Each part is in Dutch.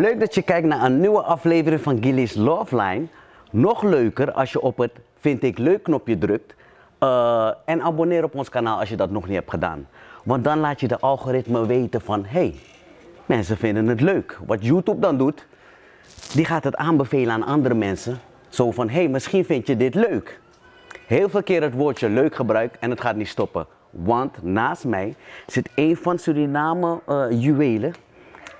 Leuk dat je kijkt naar een nieuwe aflevering van Gilly's Love Line. Nog leuker als je op het vind ik leuk knopje drukt. Uh, en abonneer op ons kanaal als je dat nog niet hebt gedaan. Want dan laat je de algoritme weten van hey, mensen vinden het leuk. Wat YouTube dan doet, die gaat het aanbevelen aan andere mensen. Zo van hey, misschien vind je dit leuk. Heel veel keer het woordje leuk gebruik en het gaat niet stoppen. Want naast mij zit een van Suriname uh, juwelen.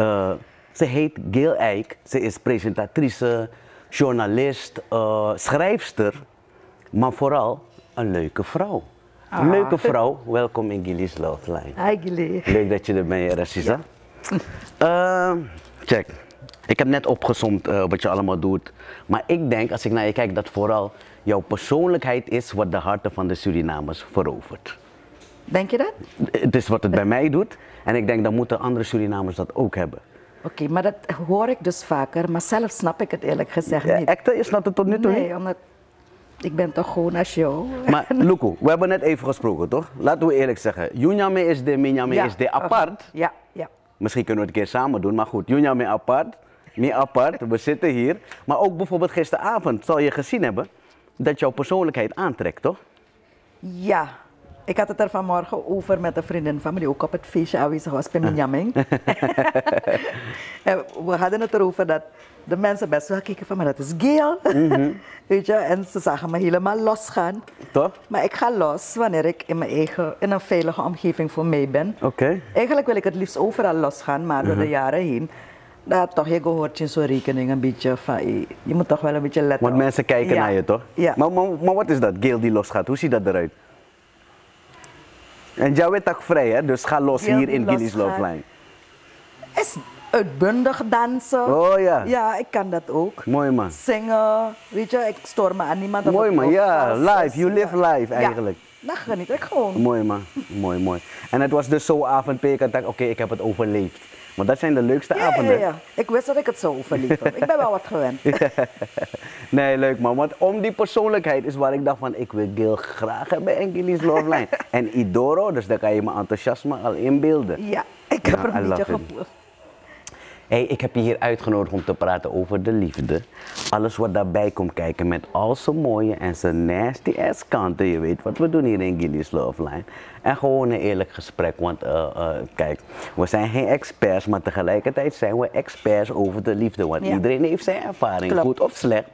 Uh, ze heet Gail Eijk. Ze is presentatrice, journalist, uh, schrijfster. Maar vooral een leuke vrouw. Een leuke vrouw. Welkom in Gilly's Love Line. Hi Gilly. Leuk dat je er bent, Rassisa. Ja. check. Ik heb net opgezomd wat je allemaal doet. Maar ik denk, als ik naar je kijk, dat vooral jouw persoonlijkheid is wat de harten van de Surinamers verovert. Denk je dat? Het is wat het bij mij doet. En ik denk, dan moeten andere Surinamers dat ook hebben. Oké, maar dat hoor ik dus vaker, maar zelf snap ik het eerlijk gezegd niet. Echte, je snapt het tot nu toe Nee, omdat ik ben toch gewoon als jou. Maar Luku, we hebben net even gesproken, toch? Laten we eerlijk zeggen. Junyame is de, Minyame Ja, is de apart. Ja, ja. Misschien kunnen we het een keer samen doen, maar goed. Junyame apart, mi apart, we zitten hier. Maar ook bijvoorbeeld gisteravond zal je gezien hebben dat jouw persoonlijkheid aantrekt, toch? Ja, ik had het er vanmorgen over met een vriendin van me die ook op het feestje aanwezig was bij Minjaming. en we hadden het erover dat de mensen best wel keken van, maar dat is. Weet je, en ze zagen me helemaal losgaan. Toch? Maar ik ga los wanneer ik in mijn eigen, in een veilige omgeving voor mij ben. Oké. Eigenlijk wil ik het liefst overal losgaan, maar door de jaren heen, dat toch, je hoort in zo'n rekening een beetje van, je moet toch wel een beetje letten Want op. mensen kijken Ja. naar je, toch? Ja. Maar, maar, maar wat is dat, Gail die losgaat? Hoe ziet dat eruit? En jij bent ook vrij, hè? Dus ga los hier in losgaat. Love Line. Is uitbundig dansen. Oh ja. Ja, ik kan dat ook. Mooi man. Zingen, weet je, ik stoor me aan niemand. Mooi man, ja, live, you live ja. live Ja, eigenlijk. dat geniet ik gewoon. Mooi man, mooi mooi. En het was dus zo'n avond, ik had gedacht, oké, ik heb het overleefd. Maar dat zijn de leukste Ja, avonden. ja. Ik wist dat ik het zou overleven. ik ben wel wat gewend. Nee, leuk man. Want om die persoonlijkheid is waar ik dacht van, ik wil Gil graag hebben in Gilly's Love Line. en Idoro, dus daar kan je mijn enthousiasme al inbeelden. Ja, ik heb er een beetje gevoel. Hey, ik heb je hier uitgenodigd om te praten over de liefde. Alles wat daarbij komt kijken met al zijn mooie en zijn nasty ass kanten. Je weet wat we doen hier in Gilly's Love Line. En gewoon een eerlijk gesprek. Want eh, eh, kijk, we zijn geen experts, maar tegelijkertijd zijn we experts over de liefde. Want Ja. iedereen heeft zijn ervaring, Klopt. goed of slecht.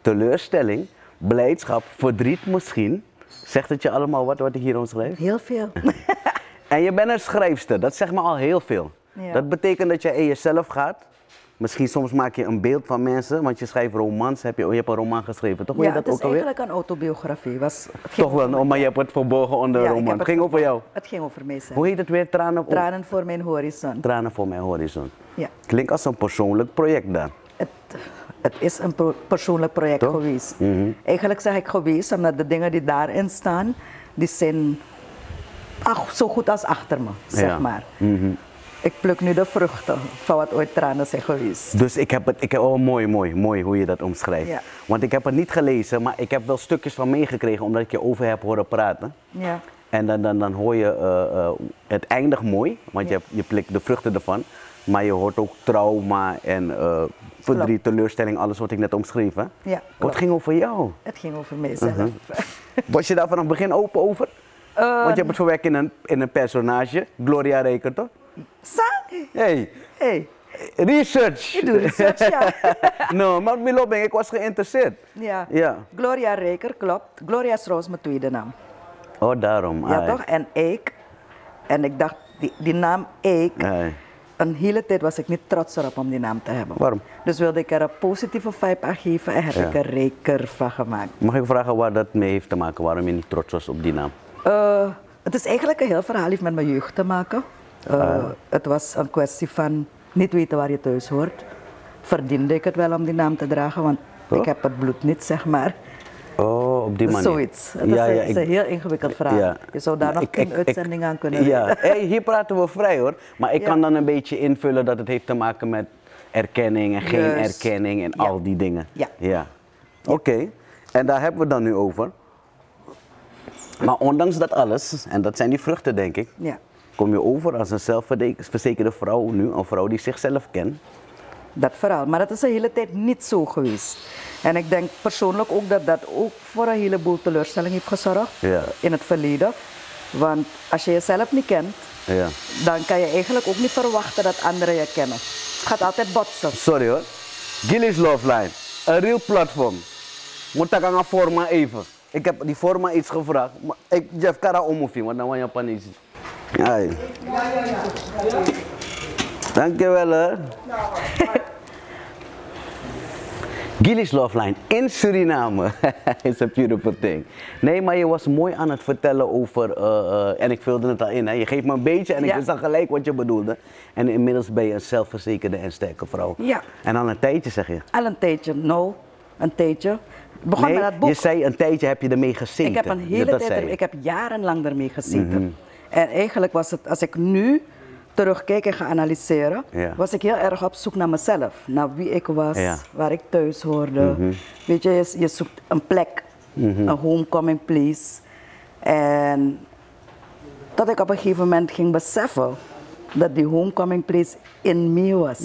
Teleurstelling, blijdschap, verdriet misschien. Zegt het je allemaal wat, wat ik hier omschrijf? Heel veel. En je bent een schrijfster, dat zegt me al heel veel. Ja. Dat betekent dat je in jezelf gaat. Misschien soms maak je een beeld van mensen, want je schrijft romans. Heb je, je hebt een roman geschreven, toch? Ja, je dat het is ook alweer? eigenlijk een autobiografie. Was, Toch wel, oh, maar mij. je hebt het verborgen onder Ja, een roman. Het ging over jou. Het ging over mijzelf. Hoe heet het weer? Tranen, oh, Tranen voor mijn horizon. Tranen voor mijn horizon. Ja. Klinkt als een persoonlijk project dan. Het, het is een persoonlijk project Toch? Mhm. geweest. Eigenlijk zeg ik geweest, omdat de dingen die daarin staan, die zijn ach, zo goed als achter me, zeg Ja. maar. Ik pluk nu de vruchten van wat ooit tranen zijn geweest. Dus ik heb het, ik heb, oh mooi, mooi, mooi hoe je dat omschrijft. Ja. Want ik heb het niet gelezen, maar ik heb wel stukjes van meegekregen omdat ik je over heb horen praten. Ja. En dan, dan, dan hoor je, eh, eh, het eindigt mooi, want je, je plikt de vruchten ervan. Maar je hoort ook trauma en eh, verdriet, teleurstelling, alles wat ik net omschreef. Hè? Ja, Wat ging over jou? Het ging over mijzelf. Mhm. Was je daar vanaf het begin open over? Eh, want je hebt het verwerkt in een, in een personage, Gloria Reker, toch? Sa- Hey, Hey, research! ik doe research, ja. no, maar Milobeng, ik was geïnteresseerd. ja. Ja. Gloria Reker, klopt. Gloria is trouwens mijn tweede naam. Oh, daarom. Ja, ai. toch? En Eik. En ik dacht, die, die naam Eik, Ai. een hele tijd was ik niet trots erop om die naam te hebben. Waarom? Dus wilde ik er een positieve vibe aan geven en heb Ja. ik er Reker van gemaakt. Mag ik vragen waar dat mee heeft te maken, waarom je niet trots was op die naam? Eh, het is eigenlijk een heel verhaal, heeft met mijn jeugd te maken. Eh, Ah. Het was een kwestie van niet weten waar je thuis hoort. Verdiende ik het wel om die naam te dragen, want Oh. ik heb het bloed niet, zeg maar. Oh, op die manier. Zoiets. Het is, een, het is een heel ingewikkeld verhaal. Je zou daar nog Ik- tien uitzendingen aan kunnen Ja, hey, hier praten we vrij hoor. Maar ik Ja. kan dan een beetje invullen dat het heeft te maken met erkenning en geen erkenning en Ja. al die dingen. Ja. ja. Oké, en daar hebben we het dan nu over. Maar ondanks dat alles, en dat zijn die vruchten denk ik, Ja. kom je over als een zelfverzekerde vrouw nu, een vrouw die zichzelf kent. Dat verhaal. Maar dat is de hele tijd niet zo geweest. En ik denk persoonlijk ook dat dat ook voor een heleboel teleurstelling heeft gezorgd Ja. in het verleden. Want als je jezelf niet kent, Ja. dan kan je eigenlijk ook niet verwachten dat anderen je kennen. Het gaat altijd botsen. Sorry hoor. Gilly's Love Line. Een real platform. Moet ik aan forma even. Ik heb die forma iets gevraagd. Maar ik Jeff Kara omhoefing, want dan was Japanees. Ai. Dankjewel hè. Gilly's Love Line in Suriname. It's a beautiful thing. Nee, maar je was mooi aan het vertellen over, eh, eh, en ik vulde het al in, hè. je geeft me een beetje en ik Ja. wist dan gelijk wat je bedoelde. En inmiddels ben je een zelfverzekerde en sterke vrouw. Ja. En al een tijdje zeg je. Al een tijdje, nou, een tijdje. Begon nee, met dat boek. je zei een tijdje heb je ermee gezeten. Ik heb een hele Dat tijd, er- ik heb jarenlang ermee gezeten. Mhm. En eigenlijk was het, als ik nu terugkijk en ga analyseren, Ja. was ik heel erg op zoek naar mezelf. Naar wie ik was, Ja. Mhm. waar ik thuis hoorde. Weet je, je, je zoekt een plek, een homecoming place. En dat ik op een gegeven moment ging beseffen dat die homecoming place in me was.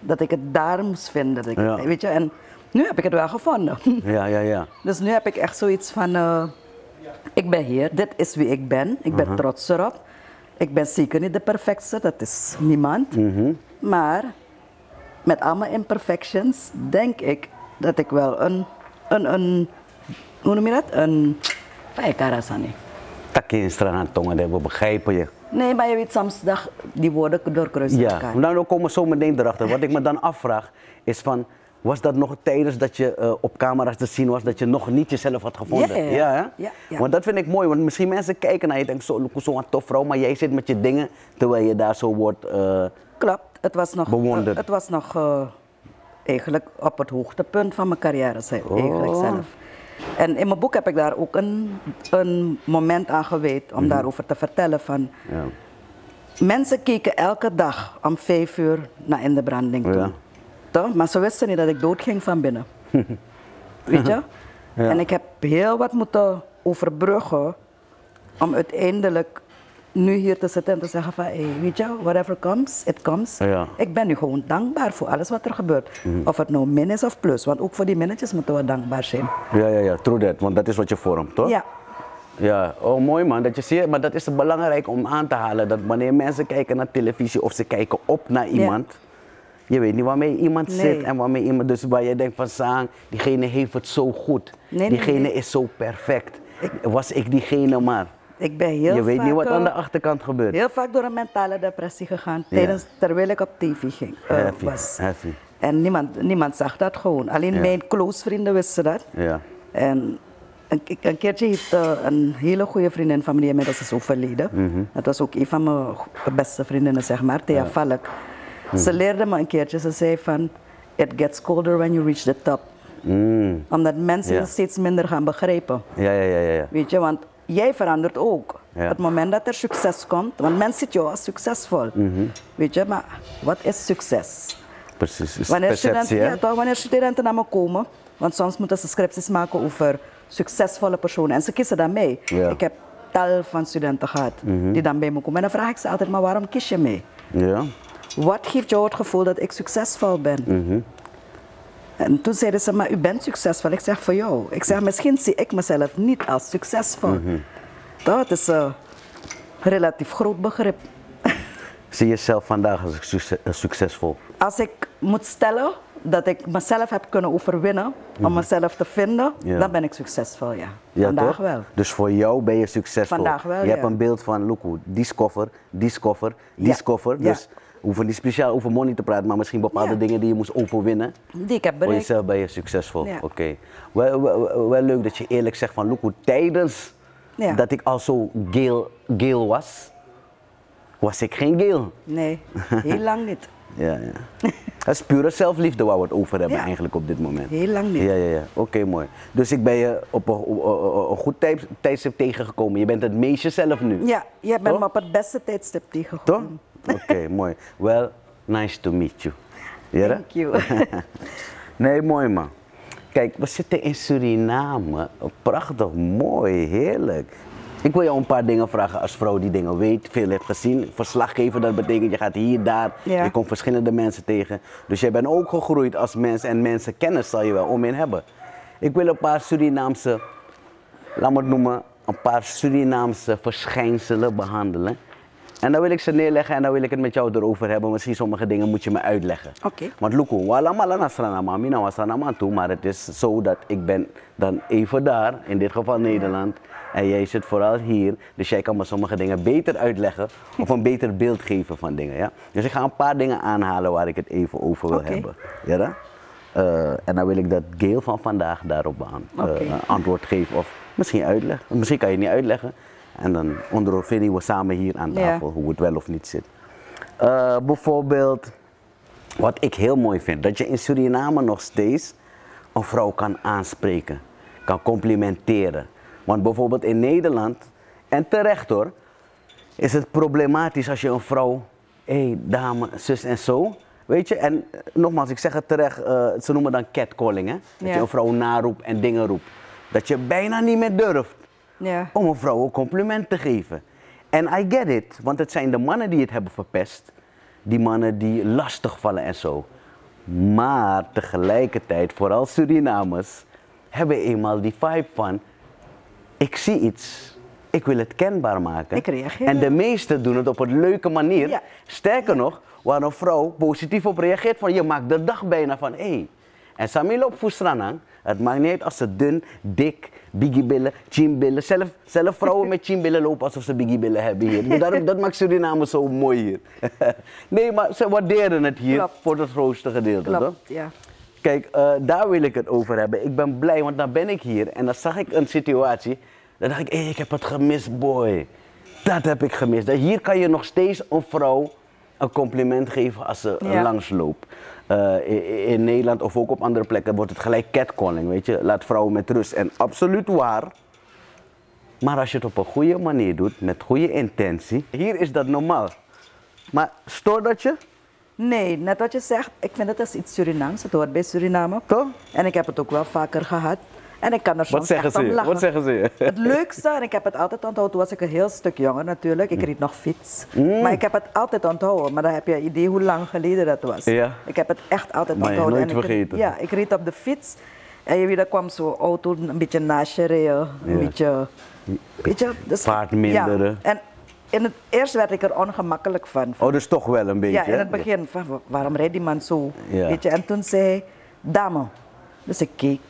Dat ik het daar moest vinden. Dat ik het- Mhm. Ja. weet je, en nu heb ik het wel gevonden. Ja, ja, ja. Dus nu heb ik echt zoiets van, eh, ik ben hier, dit is wie ik ben, ik ben trots erop. Ik ben zeker niet de perfectste, dat is niemand. Maar met al mijn imperfections denk ik dat ik wel een, een, een hoe noem je dat? Een, Vaya karasani. Takje in straat tongen, dat we begrijpen je. Nee, maar je weet soms dat die woorden doorkruisen Ja, elkaar. nou dan komen we zo meteen erachter. Wat ik me dan afvraag is van, was dat nog tijdens dat je eh, op camera's te zien was, dat je nog niet jezelf had gevonden? Ja, ja, hè? ja, ja. Want dat vind ik mooi, want misschien mensen kijken naar je en denken, zo, Loeko, zo'n tof vrouw, maar jij zit met je dingen terwijl je daar zo wordt... eh, Klopt, het was nog, Bewonderd. eh, het was nog eigenlijk op het hoogtepunt van mijn carrière zei- Oh. eigenlijk zelf. En in mijn boek heb ik daar ook een, een moment aan gewijd om daarover te vertellen van... Mhm. ja. Mensen keken elke dag om vijf uur naar In de Branding toe. Ja. Toch? Maar ze wisten niet dat ik doodging van binnen. Weet je? En ik heb heel wat moeten overbruggen om uiteindelijk nu hier te zitten en te zeggen van, hey, weet je, whatever comes, it comes. Ja. Ik ben nu gewoon dankbaar voor alles wat er gebeurt. Of het nou min is of plus, want ook voor die minnetjes moeten we dankbaar zijn. ja, ja, ja, true that, want dat is wat je vormt, toch? Ja, Ja, oh mooi man, dat je ziet, maar dat is belangrijk om aan te halen, dat wanneer mensen kijken naar televisie of ze kijken op naar iemand, je weet niet waarmee iemand Nee. zit en waarmee iemand, dus waar je denkt van diegene heeft het zo goed, Nee, diegene nee. is zo perfect, was ik diegene maar. ik ben heel je weet vaak, niet wat aan de eh, achterkant gebeurt. heel vaak door een mentale depressie gegaan, Ja. tijdens, terwijl ik op tv ging, Heavy, was. heavy. En niemand, niemand zag dat gewoon. Alleen Ja. mijn close vrienden wisten dat. Ja, En een, een keertje heeft eh, een hele goede vriendin van me, die inmiddels is overleden. Mhm. Dat was ook een van mijn beste vriendinnen, zeg maar, Thea Valk. Mhm. Ze leerde me een keertje, ze zei van, it gets colder when you reach the top. Mm. Omdat mensen je steeds minder gaan begrijpen. ja, ja, ja, ja, ja. Weet je, want jij verandert ook. Ja. Het moment dat er succes komt, want mensen ziet jou als succesvol. Mhm. Weet je, maar wat is succes? precies, is Wanneer perceptie studenten, ja, toch, wanneer studenten naar me komen, want soms moeten ze scripties maken over succesvolle personen en ze kiezen dan mee. Ja. Mhm. Ik heb tal van studenten gehad die dan bij me komen en dan vraag ik ze altijd, maar waarom kies je mee? Ja, Wat geeft jou het gevoel dat ik succesvol ben? Mhm. En toen zeiden ze, maar u bent succesvol. Ik zeg, voor jou. Ik zeg, misschien zie ik mezelf niet als succesvol. Mhm. Dat is een relatief groot begrip. zie je jezelf vandaag als als succesvol? Als ik moet stellen dat ik mezelf heb kunnen overwinnen om mezelf te vinden, Mhm. Ja. dan ben ik succesvol, ja. Ja, Vandaag toch? wel. Dus voor jou ben je succesvol. Vandaag wel, Je ja. hebt een beeld van, look, hoe, die die scoffer, die. Dus we hoeven niet speciaal over money te praten, maar misschien bepaalde Ja. dingen die je moest overwinnen. Die ik heb Voor bereikt. jezelf ben je succesvol. Ja. Oké. Wel, wel, wel leuk dat je eerlijk zegt van, look, hoe tijdens Ja. dat ik al zo geel, geel was, was ik geen geel. Nee, heel lang niet. Ja, ja. Dat is pure zelfliefde waar we het over hebben eigenlijk op dit moment. Heel lang niet. Ja, ja, ja. Oké, mooi. Dus ik ben je op een, op- op- een goed tijd, tijdstip tegengekomen. Je bent het meest jezelf nu. Ja, jij bent me op het beste tijdstip Toch? Oké, mooi. Well, nice to meet you. Ja? Thank you. Nee, mooi man. Kijk, we zitten in Suriname. Prachtig, mooi, heerlijk. Ik wil jou een paar dingen vragen als vrouw die dingen weet, veel heeft gezien. Verslaggever, dat betekent je gaat hier, daar, Ja. je komt verschillende mensen tegen. Dus jij bent ook gegroeid als mens en mensen kennis zal je wel om in hebben. Ik wil een paar Surinaamse, laat me het noemen, een paar Surinaamse verschijnselen behandelen. En dan wil ik ze neerleggen en dan wil ik het met jou erover hebben. Misschien sommige dingen moet je me uitleggen. Oké. Want Luku, wala mala nasranama, mina wasranama toe, maar het is zo dat ik ben dan even daar, in dit geval Nederland, en jij zit vooral hier, dus jij kan me sommige dingen beter uitleggen of een beter beeld geven van dingen, ja. Dus ik ga een paar dingen aanhalen waar ik het even over wil hebben, ja. dan? Eh, en dan wil ik dat Gail van vandaag daarop aan, eh, antwoord geeft of misschien uitleggen. Misschien kan je het niet uitleggen en dan ondervinden we samen hier aan Ja. tafel hoe het wel of niet zit. Eh, bijvoorbeeld, wat ik heel mooi vind, dat je in Suriname nog steeds een vrouw kan aanspreken, kan complimenteren. Want bijvoorbeeld in Nederland, en terecht hoor, is het problematisch als je een vrouw, hé hey, dame, zus en zo, weet je. En eh, nogmaals, ik zeg het terecht, eh, ze noemen dan catcalling hè. Dat Ja. je een vrouw naroept en dingen roept. Dat je bijna niet meer durft Ja. om een vrouw een compliment te geven. En I get it, want het zijn de mannen die het hebben verpest. Die mannen die lastig vallen en zo. Maar tegelijkertijd, vooral Surinamers, hebben eenmaal die vibe van... Ik zie iets, ik wil het kenbaar maken. Ik reageer. En de meesten doen het op een leuke manier. Ja. Sterker nog, waar een vrouw positief op reageert van... Je maakt de dag bijna van, hé. Hey. En Samil op Fusranang, het maakt niet uit als ze dun, dik, biggie-billen, chinbillen. Zelf, zelf vrouwen met chinbillen lopen alsof ze biggie-billen hebben hier. Daarom- dat maakt Suriname zo mooi hier. nee, maar ze waarderen het hier Klopt. voor het grootste gedeelte, toch? Klopt, ja. Kijk, eh, daar wil ik het over hebben. Ik ben blij, want dan ben ik hier en dan zag ik een situatie. Dan dacht ik, hé, ik heb het gemist, boy. Dat heb ik gemist. Dat hier kan je nog steeds een vrouw een compliment geven als ze Ja. langsloopt. Eh, in, Nederland of ook op andere plekken wordt het gelijk catcalling, weet je. Laat vrouwen met rust. En absoluut waar. Maar als je het op een goede manier doet, met goede intentie. Hier is dat normaal. Maar stoort dat je? Nee, net wat je zegt, ik vind het als iets Surinaams. Het hoort bij Suriname. Toch? En ik heb het ook wel vaker gehad. En ik kan er soms zeggen echt ze je? Wat zeggen ze je? Het leukste, en ik heb het altijd onthouden, toen was ik een heel stuk jonger natuurlijk. Mm. Ik reed nog fiets. Maar ik heb het altijd onthouden. Maar dan heb je een idee hoe lang geleden dat was. Ja. Ik heb het echt altijd Maar je onthouden. nooit En ik vergeten. ja, ik reed op de fiets. En je weet, er kwam zo'n auto een beetje naast je rijden. Een Ja. beetje... Weet je, dus, Vaart minderen. Ja. En in het eerst werd ik er ongemakkelijk van. Oh, dus toch wel een beetje. Ja, in het begin, van, wa- waarom rijdt die man zo? Ja. Weet je, en toen zei hij, dame. Dus ik keek.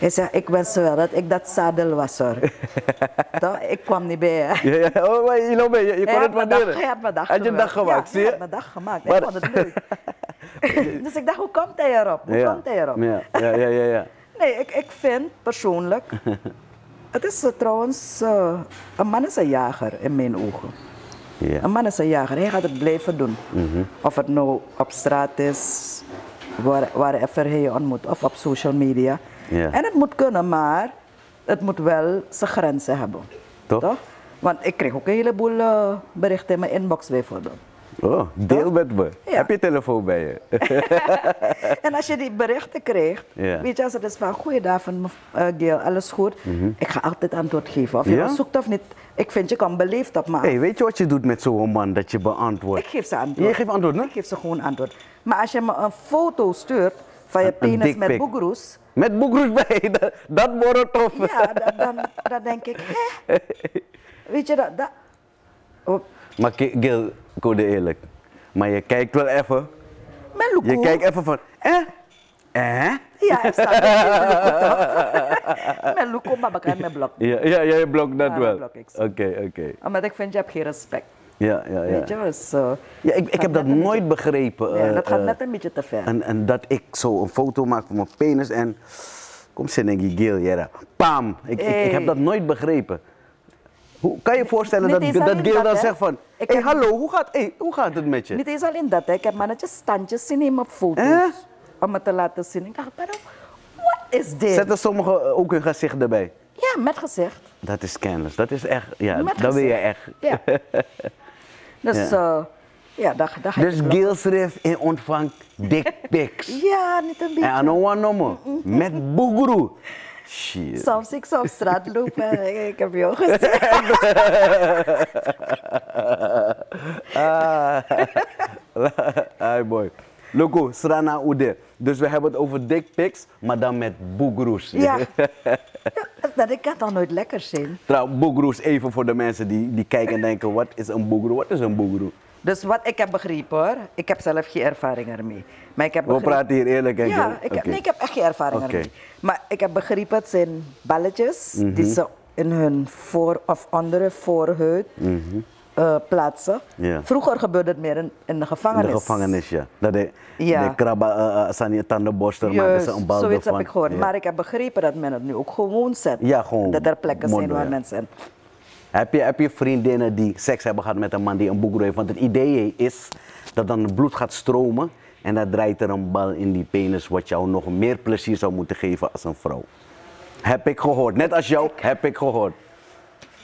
Hij zei, ik wens wel dat ik dat zadel was hoor. Toch? ik kwam niet bij. hè. Ja, ja. Oh, maar je, loopt mee. je, kon het dag- waarderen. Hij had mijn dag Had je een dag gemaakt, ja, zie hij had mijn dag gemaakt. Maar- Ik vond het leuk. dus ik dacht, hoe komt hij erop? Hoe ja. komt hij erop? Ja, ja, ja, ja. ja. Nee, ik, ik vind persoonlijk... het is eh, trouwens... eh, een man is een jager in mijn ogen. ja. Een man is een jager, hij gaat het blijven doen. Mhm. Of het nou op straat is, waar, wherever hij je ontmoet, of op social media. Ja. En het moet kunnen, maar het moet wel zijn grenzen hebben. Toch? Want ik kreeg ook een heleboel eh, berichten in mijn inbox bijvoorbeeld. Oh, deel met me. Ja. Heb je telefoon bij je? en als je die berichten krijgt, Ja. weet je, als het is van goeiedag uh, Gail, alles goed. Ik ga altijd antwoord geven. Of je Mhm. Ja? zoekt of niet, ik vind je kan beleefd op maar hey, weet je wat je doet met zo'n man dat je beantwoordt? Ik geef ze antwoord. Je geeft antwoord, hè? Ik geef ze gewoon antwoord. Maar als je me een foto stuurt van je een penis met boegroes, Met boekroes bij, dat, dat wordt tof. ja, dan, dan, dan denk ik, hè? Weet je dat? dat oh, Maar Gil, je eerlijk. Maar je kijkt wel even. loekoe. Je kijkt even van, eh? Eh? Ja, ik sta met loekoe, maar ik mijn blok. Ja, ja, je blokt dat wel. dat Oké, blok ik zo. oké. Omdat ik vind, je hebt geen respect. Ja, ja, ja. Weet je, dus, uh, Ja, ik, ik heb dat nooit begrepen. ja, eh, dat gaat eh, net een beetje te ver. En, en dat ik zo een foto maak van mijn penis en. Kom, Senegi Gil, jera. Pam! Ik, ik, ik heb Hey. dat nooit begrepen. Hoe, kan je je voorstellen Niet dat, dat Gil dan zegt van... Hé, heb- hallo, hoe gaat, hey, hoe gaat het met je? Niet eens alleen dat, hè. ik heb mannetjes standjes zien nemen op foto's. Eh? Om het te laten zien. Ik dacht? What is dit? Zetten sommigen eh, ook hun gezicht erbij? Ja, met gezicht. Dat is scandalous. Dat is echt... Ja, Met dat wil je echt. Ja. Dus ja, ja daar, daar ga Dus ik blok- Gil schreef in ontvangt dick pics. Ja, niet een En beetje. aan een one nummer. Met boegroe. Shit. Soms ik op straat lopen en ik, heb jou gezien. Ah, boy. Loco, Srana Ude. Dus we hebben het over dick pics, maar dan met boegroes. Ja. Dat kan toch nooit lekker zijn? Trouw, boegroes, even voor de mensen die, die kijken en denken, wat is een boegroe? Wat is een boegroe? Dus wat ik heb begrepen hoor, ik heb zelf geen ervaring ermee. Maar ik heb We praten hier eerlijk en Ja, ik heb, nee, ik heb echt geen ervaring ermee. Maar ik heb begrepen, het zijn balletjes Mhm. die ze in hun voor- of andere voorhuid eh, plaatsen. Ja. Vroeger gebeurde het meer in, in de In gevangenis. de gevangenis, ja. Dat de, Ja. de krabba, uh, uh, zijn je tandenborstel, maken ze een bal zoiets heb ik gehoord. Ja. Maar ik heb begrepen dat men het nu ook gewoon zet. Ja, gewoon Dat er plekken zijn waar mensen... Heb je, heb je vriendinnen die seks hebben gehad met een man die een boegroe heeft? Want het idee is dat dan het bloed gaat stromen en dan draait er een bal in die penis wat jou nog meer plezier zou moeten geven als een vrouw. Heb ik gehoord. Net als jou, heb ik gehoord.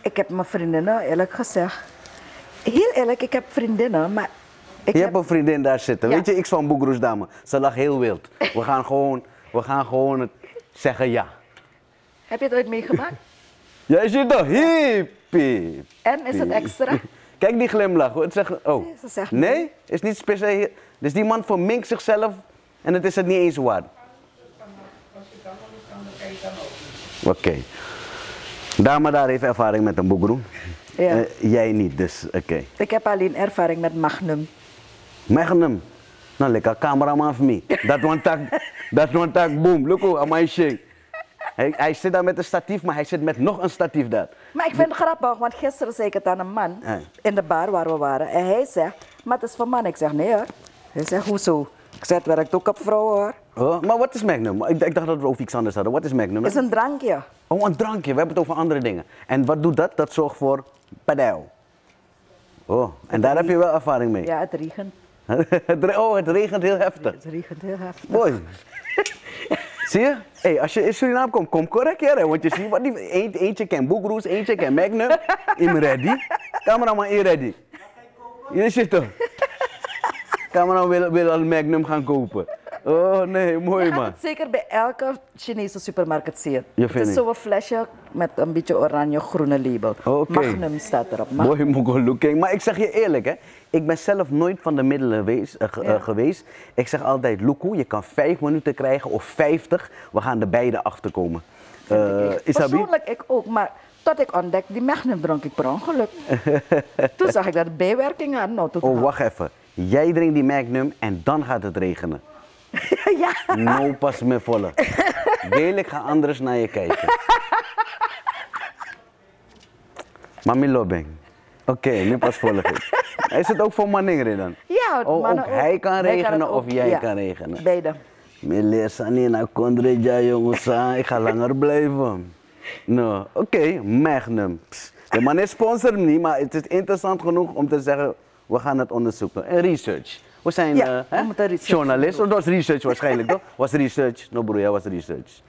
Ik heb mijn vriendinnen, eerlijk gezegd... Heel eerlijk, ik heb vriendinnen, maar... Ik Je heb, hebt een vriendin daar zitten. Ja. Weet je, ik van boegroes dame. Ze lag heel wild. We gaan gewoon, we gaan gewoon het zeggen ja. heb je het ooit meegemaakt? Ja, is je toch? Hippie. En is het extra? Kijk die glimlach. Het zegt, oh. Nee, ze zegt nee? Is niet speciaal. Dus die man verminkt zichzelf en het is het niet eens waard. Oké. Dame daar heeft ervaring met een boegroe. Ja. Eh, jij niet, dus oké. Ik heb alleen ervaring met Magnum. Magnum. Nou, lekker cameraman van mij. Dat one tak, dat one tak, boom. Look hoe, amai shake. Hij, hij zit daar met een statief, maar hij zit met nog een statief daar. Maar ik vind het grappig, want gisteren zei ik het aan een man in de bar waar we waren. En hij zegt, maar het is voor man. Ik zeg, nee hoor. Hij zegt, hoezo? Ik zeg, het werkt ook op vrouwen hoor. Oh, maar wat is Magnum? Ik, ik dacht dat we over iets anders hadden. Wat is Magnum? Het is een drankje. Oh, een drankje. We hebben het over andere dingen. En wat doet dat? Dat zorgt voor padel. Oh, en daar heb je wel ervaring mee. Ja, het regent. Oh, het regent heel heftig. Het regent heel heftig. Mooi. Zie je? Hey, als je in Suriname komt, kom correct hier. hè, Want je ziet wat die... Eentje, eentje kan boekroes, eentje kan Magnum. I'm ready. Cameraman, in ready. Je zit toch? Cameraman wil, wil al Magnum gaan kopen. Oh nee, mooi Je gaat man. het zeker bij elke Chinese supermarkt zien. Je het is zo'n flesje met een beetje oranje-groene label. Magnum staat erop. Mooi Mogol looking. Maar ik zeg je eerlijk, hè. ik ben zelf nooit van de middelen wees- eh, Ja. eh, geweest. Ik zeg altijd, Luku, je kan vijf minuten krijgen of vijftig. We gaan er beide achter komen. Isabi? Persoonlijk ik ook, maar tot ik ontdekte, die Magnum dronk ik per ongeluk. Toen zag ik dat bijwerkingen had. Nou, Oh, wacht even. Jij drinkt die Magnum en dan gaat het regenen. ja. No pas meer volle. Deel, ik ga anders naar je kijken. Mami Lobeng. Oké, nu pas volg ik. Is het ook voor Maningri dan? Ja, oh, mannen ook hij kan regenen of ook. jij Ja, kan regenen? Beide. Meneer Sanina Kondreja, jongens, ah, ik ga langer blijven. Nou, oké, Magnum. Pss, De man is sponsor hem niet, maar het is interessant genoeg om te zeggen, we gaan het onderzoeken. En research. We zijn Ja, eh, hè, journalist, of dat was research waarschijnlijk, toch? Was research? No broer, ja, was research.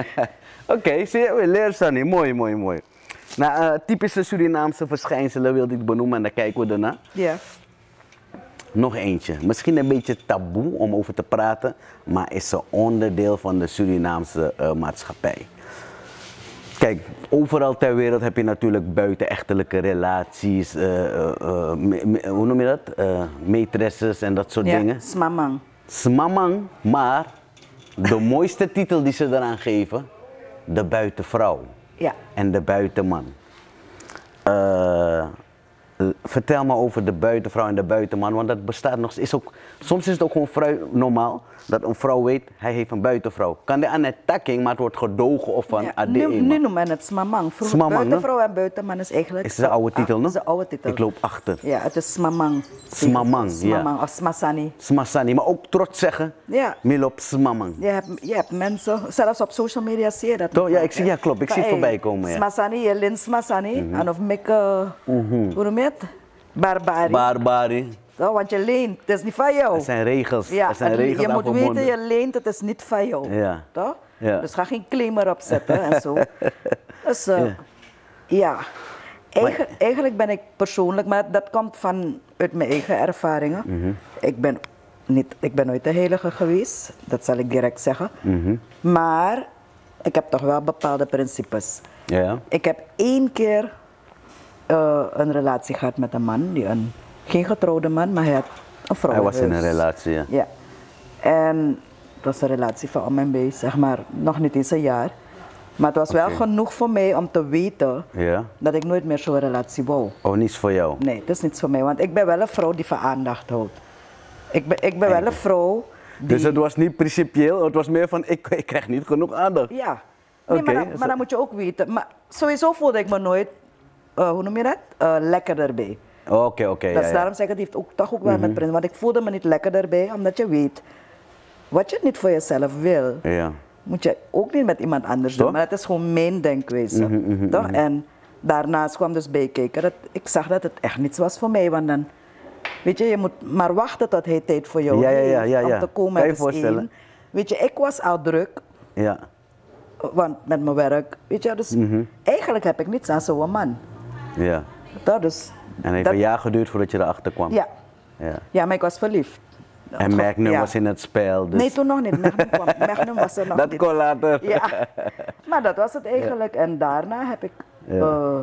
oké, zie je, Sani. Mooi, mooi, mooi. Nou, eh, typische Surinaamse verschijnselen wilde ik benoemen en daar kijken we daarna. Ja. Nog eentje. Misschien een beetje taboe om over te praten, maar is een onderdeel van de Surinaamse eh, maatschappij. Kijk, overal ter wereld heb je natuurlijk buitenechtelijke relaties, eh, eh, eh, me- me- hoe noem je dat? Maîtresses en dat soort ja. dingen. Smamang. Smamang, maar de mooiste titel die ze eraan geven, de buitenvrouw Ja. en de buitenman. Vertel me over de buitenvrouw en de buitenman, want dat bestaat nog. Is ook, soms is het ook gewoon vrij normaal dat een vrouw weet, hij heeft een buitenvrouw. Kan de aan het takking, maar het wordt gedogen of van Ja, AD nu, nu noemen we het smamang. Vroeger Smamang, buitenvrouw en buitenman is eigenlijk... Is het een oude titel, Ah, no? is een oude titel. Ik loop achter. Ja, het is smamang. Smamang, ja. Smamang of smasani. Smasani, maar ook trots zeggen, Ja. Milop Smamang. Je hebt, je hebt mensen, zelfs op social media zie je dat. Toch? Ja, ik zie- ja, klopt. Ik zie het voorbij komen, ja. Smasani, je lint smasani. En of mikke, hoe noem je het? Barbari. Barbari. Want je leent, het is niet van jou. Er zijn regels. Ja, er zijn regels je moet verbonden. weten, je leent, het is niet van jou. Ja. Toch? Ja. Dus ga geen claimer opzetten en zo. Dus eh, Ja. ja, Eigen- eigenlijk ben ik persoonlijk, maar dat komt vanuit mijn eigen ervaringen. Mhm. Ik, ben niet, ik ben nooit de heilige geweest, dat zal ik direct zeggen. Mhm. Maar ik heb toch wel bepaalde principes. Ja. Ik heb één keer eh, een relatie gehad met een man, die een, geen getrouwde man, maar hij had een vrouw. Hij was in een huis. relatie, ja. Ja. En het was een relatie van om en bij, zeg maar, nog niet eens een jaar. Maar het was wel genoeg voor mij om te weten Ja? dat ik nooit meer zo'n relatie wou. Oh, niets voor jou? Nee, dat is niets voor mij, want ik ben wel een vrouw die van aandacht houdt. Ik ben, ik ben wel een vrouw die... Dus het was niet principieel, het was meer van ik, ik krijg niet genoeg aandacht. Ja. Nee, Oké, maar, dan, zo- maar dan moet je ook weten. Maar sowieso voelde ik me nooit, eh, hoe noem je dat? Eh, lekker erbij. Oké, oké. dus ja. Mhm. daarom zeg ik, het heeft ook, toch ook wel met prins. Want ik voelde me niet lekker erbij, omdat je weet, wat je niet voor jezelf wil, Ja. moet je ook niet met iemand anders Toch? doen. Maar het is gewoon mijn denkwijze. Mhm, toch? En daarnaast kwam dus bijkijken dat ik zag dat het echt niets was voor mij. Want dan, weet je, je moet maar wachten tot hij tijd voor jou Ja, om te komen. Kan je dat voorstellen? één. Weet je, ik was al druk, Ja. want met mijn werk, weet je, dus Mhm. eigenlijk heb ik niets aan zo'n man. ja. Dat, dus, En het heeft dat- een jaar geduurd voordat je erachter kwam. Ja. ja. ja, maar ik was verliefd. En Magnum Ja. was in het spel. Dus Nee, toen nog niet. Magnum, kwam, Magnum was er nog dat niet. kon later. Ja, maar dat was het eigenlijk. En daarna heb ik eh,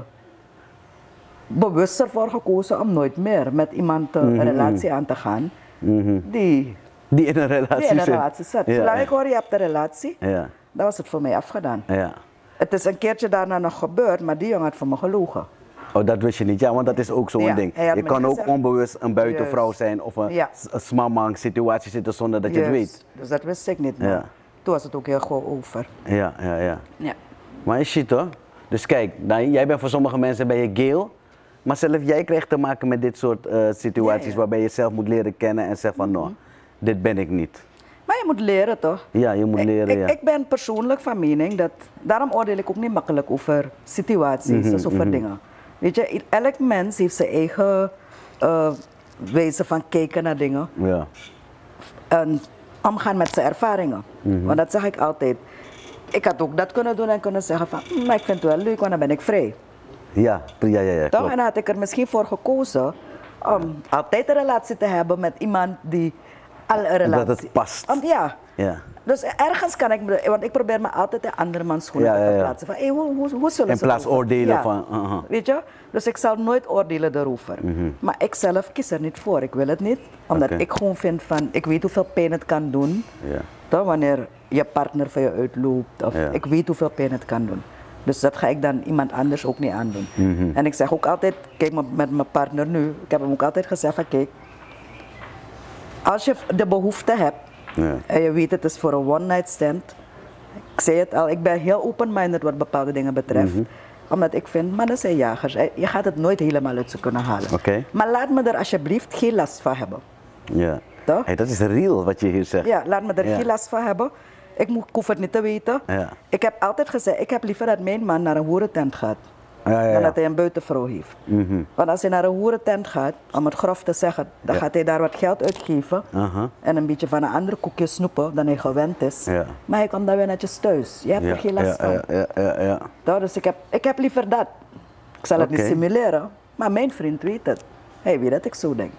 bewust ervoor gekozen om nooit meer met iemand eh, Mhm, een relatie aan te gaan die, Die in een relatie die in een zit. relatie zat. Ja, Zolang ik hoor, je hebt een relatie, Ja, dan was het voor mij afgedaan. ja. Het is een keertje daarna nog gebeurd, maar die jongen had voor me gelogen. Oh, dat wist je niet. Ja, want dat is ook zo'n Ja, ding. Je kan ook gezegd- onbewust een buitenvrouw Juist. zijn of een, Ja. smamang situatie zitten zonder dat je het weet. Dus dat wist ik niet. Maar Ja. toen was het ook heel gewoon over. Ja, ja, ja. Ja. Maar is shit hoor. Dus kijk, nou, jij bent voor sommige mensen ben je geel. Maar zelf jij krijgt te maken met dit soort eh, situaties waarbij je zelf moet leren kennen en zegt van nou, dit ben ik niet. Maar je moet leren toch? Ja, je moet Ik- leren, ik, ja. ik ben persoonlijk van mening dat. Daarom oordeel ik ook niet makkelijk over situaties, Mhm, dus over dingen. Weet je, elk mens heeft zijn eigen eh, wijze van kijken naar dingen Ja. en omgaan met zijn ervaringen. Mhm. Want dat zeg ik altijd. Ik had ook dat kunnen doen en kunnen zeggen van, "Hm, maar ik vind het wel leuk, want dan ben ik vrij. Ja, ja, ja, ja. Toch? klopt. En had ik er misschien voor gekozen om altijd een relatie te hebben met iemand die al een relatie... het past. Om- ja. Ja. Dus ergens kan ik, me- want ik probeer me altijd de andere man schoenen Ja, te ja, ja. verplaatsen. Van, hey, hoe, hoe, hoe zullen In plaats oordelen van. Weet je? Dus ik zal nooit oordelen daarover. Maar ik zelf kies er niet voor. Ik wil het niet. Omdat ik gewoon vind van, ik weet hoeveel pijn het kan doen. Ja. Wanneer je partner van je uitloopt. Of Ja. Ik weet hoeveel pijn het kan doen. Dus dat ga ik dan iemand anders ook niet aandoen. Mhm. En ik zeg ook altijd, kijk met- met mijn partner nu. Ik heb hem ook altijd gezegd van, kijk. Als je de behoefte hebt Ja. en je weet het is voor een one night stand. Ik zei het al, ik ben heel open-minded wat bepaalde dingen betreft. Mhm. Omdat ik vind, mannen zijn jagers. Je gaat het nooit helemaal uit ze kunnen halen. Oké. Maar laat me er alsjeblieft geen last van hebben. Ja. Toch? Hey, dat is real wat je hier zegt. Ja, laat me er Ja. geen last van hebben. Ik, moet, ik hoef het niet te weten. Ja. Ik heb altijd gezegd, ik heb liever dat mijn man naar een hoerentent gaat. Ja, ja, Dan dat hij een buitenvrouw heeft. Mhm. Want als hij naar een hoerentent gaat, om het grof te zeggen, dan gaat hij daar wat geld uitgeven. En een beetje van een andere koekje snoepen dan hij gewend is. Maar hij komt dan weer netjes thuis. Je hebt Ja, er geen last ja, van. ja, ja, ja, ja. Nou, dus ik heb, ik heb liever dat. Ik zal het niet simuleren, maar mijn vriend weet het. Hij weet dat ik zo denk.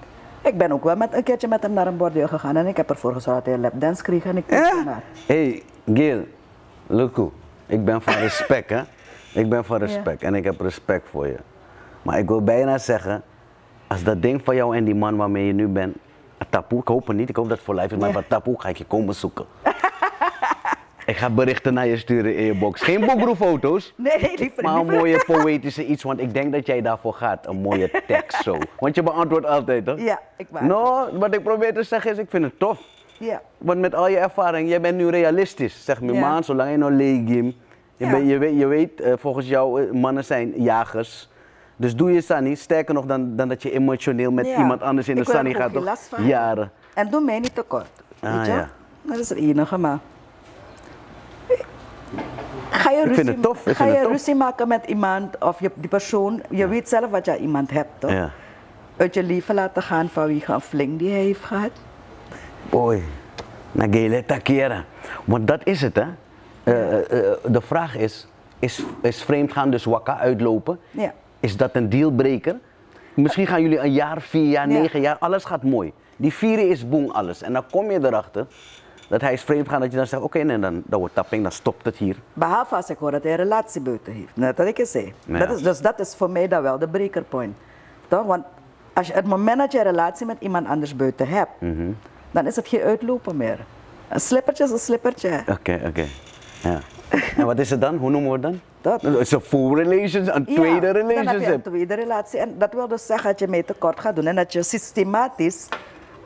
Ik ben ook wel met, een keertje met hem naar een bordeel gegaan en ik heb ervoor gezorgd dat hij een lapdance kreeg en ik Ja? ernaar. Hey, Gil, Luku, ik ben van respect, hè? Ik ben van respect en ik heb respect voor je. Maar ik wil bijna zeggen, als dat ding van jou en die man waarmee je nu bent, een tapoe, ik hoop het niet, ik hoop dat het voor life is, maar wat tapoe ga ik je komen zoeken. ik ga berichten naar je sturen in je box. Geen boekroefoto's, Nee, nee, liever maar een mooie poëtische iets, want ik denk dat jij daarvoor gaat. Een mooie tekst zo. Want je beantwoordt altijd, hè? Ja, ik beantwoord. Nou, wat ik probeer te zeggen is, ik vind het tof. Ja. Want met al je ervaring, jij bent nu realistisch. Zeg me, Ja. man, zolang je nog leegim. Je, Ja. je weet, je weet eh, volgens jou, eh, mannen zijn jagers. Dus doe je Sunny, sterker nog dan, dan dat je emotioneel met Ja. iemand anders in de Ik Sunny gaat. Toch? last van. Jaren. En doe mij niet tekort. Ah, weet je? ja. Dat is het enige, maar... Ga je, Ik ruzie, tof, ik ga je ruzie maken met iemand of je, die persoon, je weet zelf wat je iemand hebt, toch? Ja. Uit je leven laten gaan vanwege een fling die hij heeft gehad. Boy, nagele takera. Want dat is het, hè? Eh, eh, eh, de vraag is, is, is vreemdgaan dus wakka uitlopen? Ja. Is dat een dealbreaker? Misschien gaan jullie een jaar, vier jaar, Ja. negen jaar, alles gaat mooi. Die vieren is boem alles. En dan kom je erachter Dat hij is vreemd gaan, dat je dan zegt, oké, nee, dan, dan wordt tapping, dan stopt het hier. Behalve als ik hoor dat hij een relatie buiten heeft. Net wat ik zei. Ja. Dat is, dus dat is voor mij dan wel de breakerpoint. Toch? Want als je, het moment dat je een relatie met iemand anders buiten hebt, Mhm. dan is het geen uitlopen meer. Een slippertje is een slippertje. Oké, oké. Ja. En wat is het dan? Hoe noemen we het dan? Dat. Het is een full relationship, een tweede Ja, Dan heb je een relationship. tweede relatie. En dat wil dus zeggen dat je mee tekort gaat doen. En dat je systematisch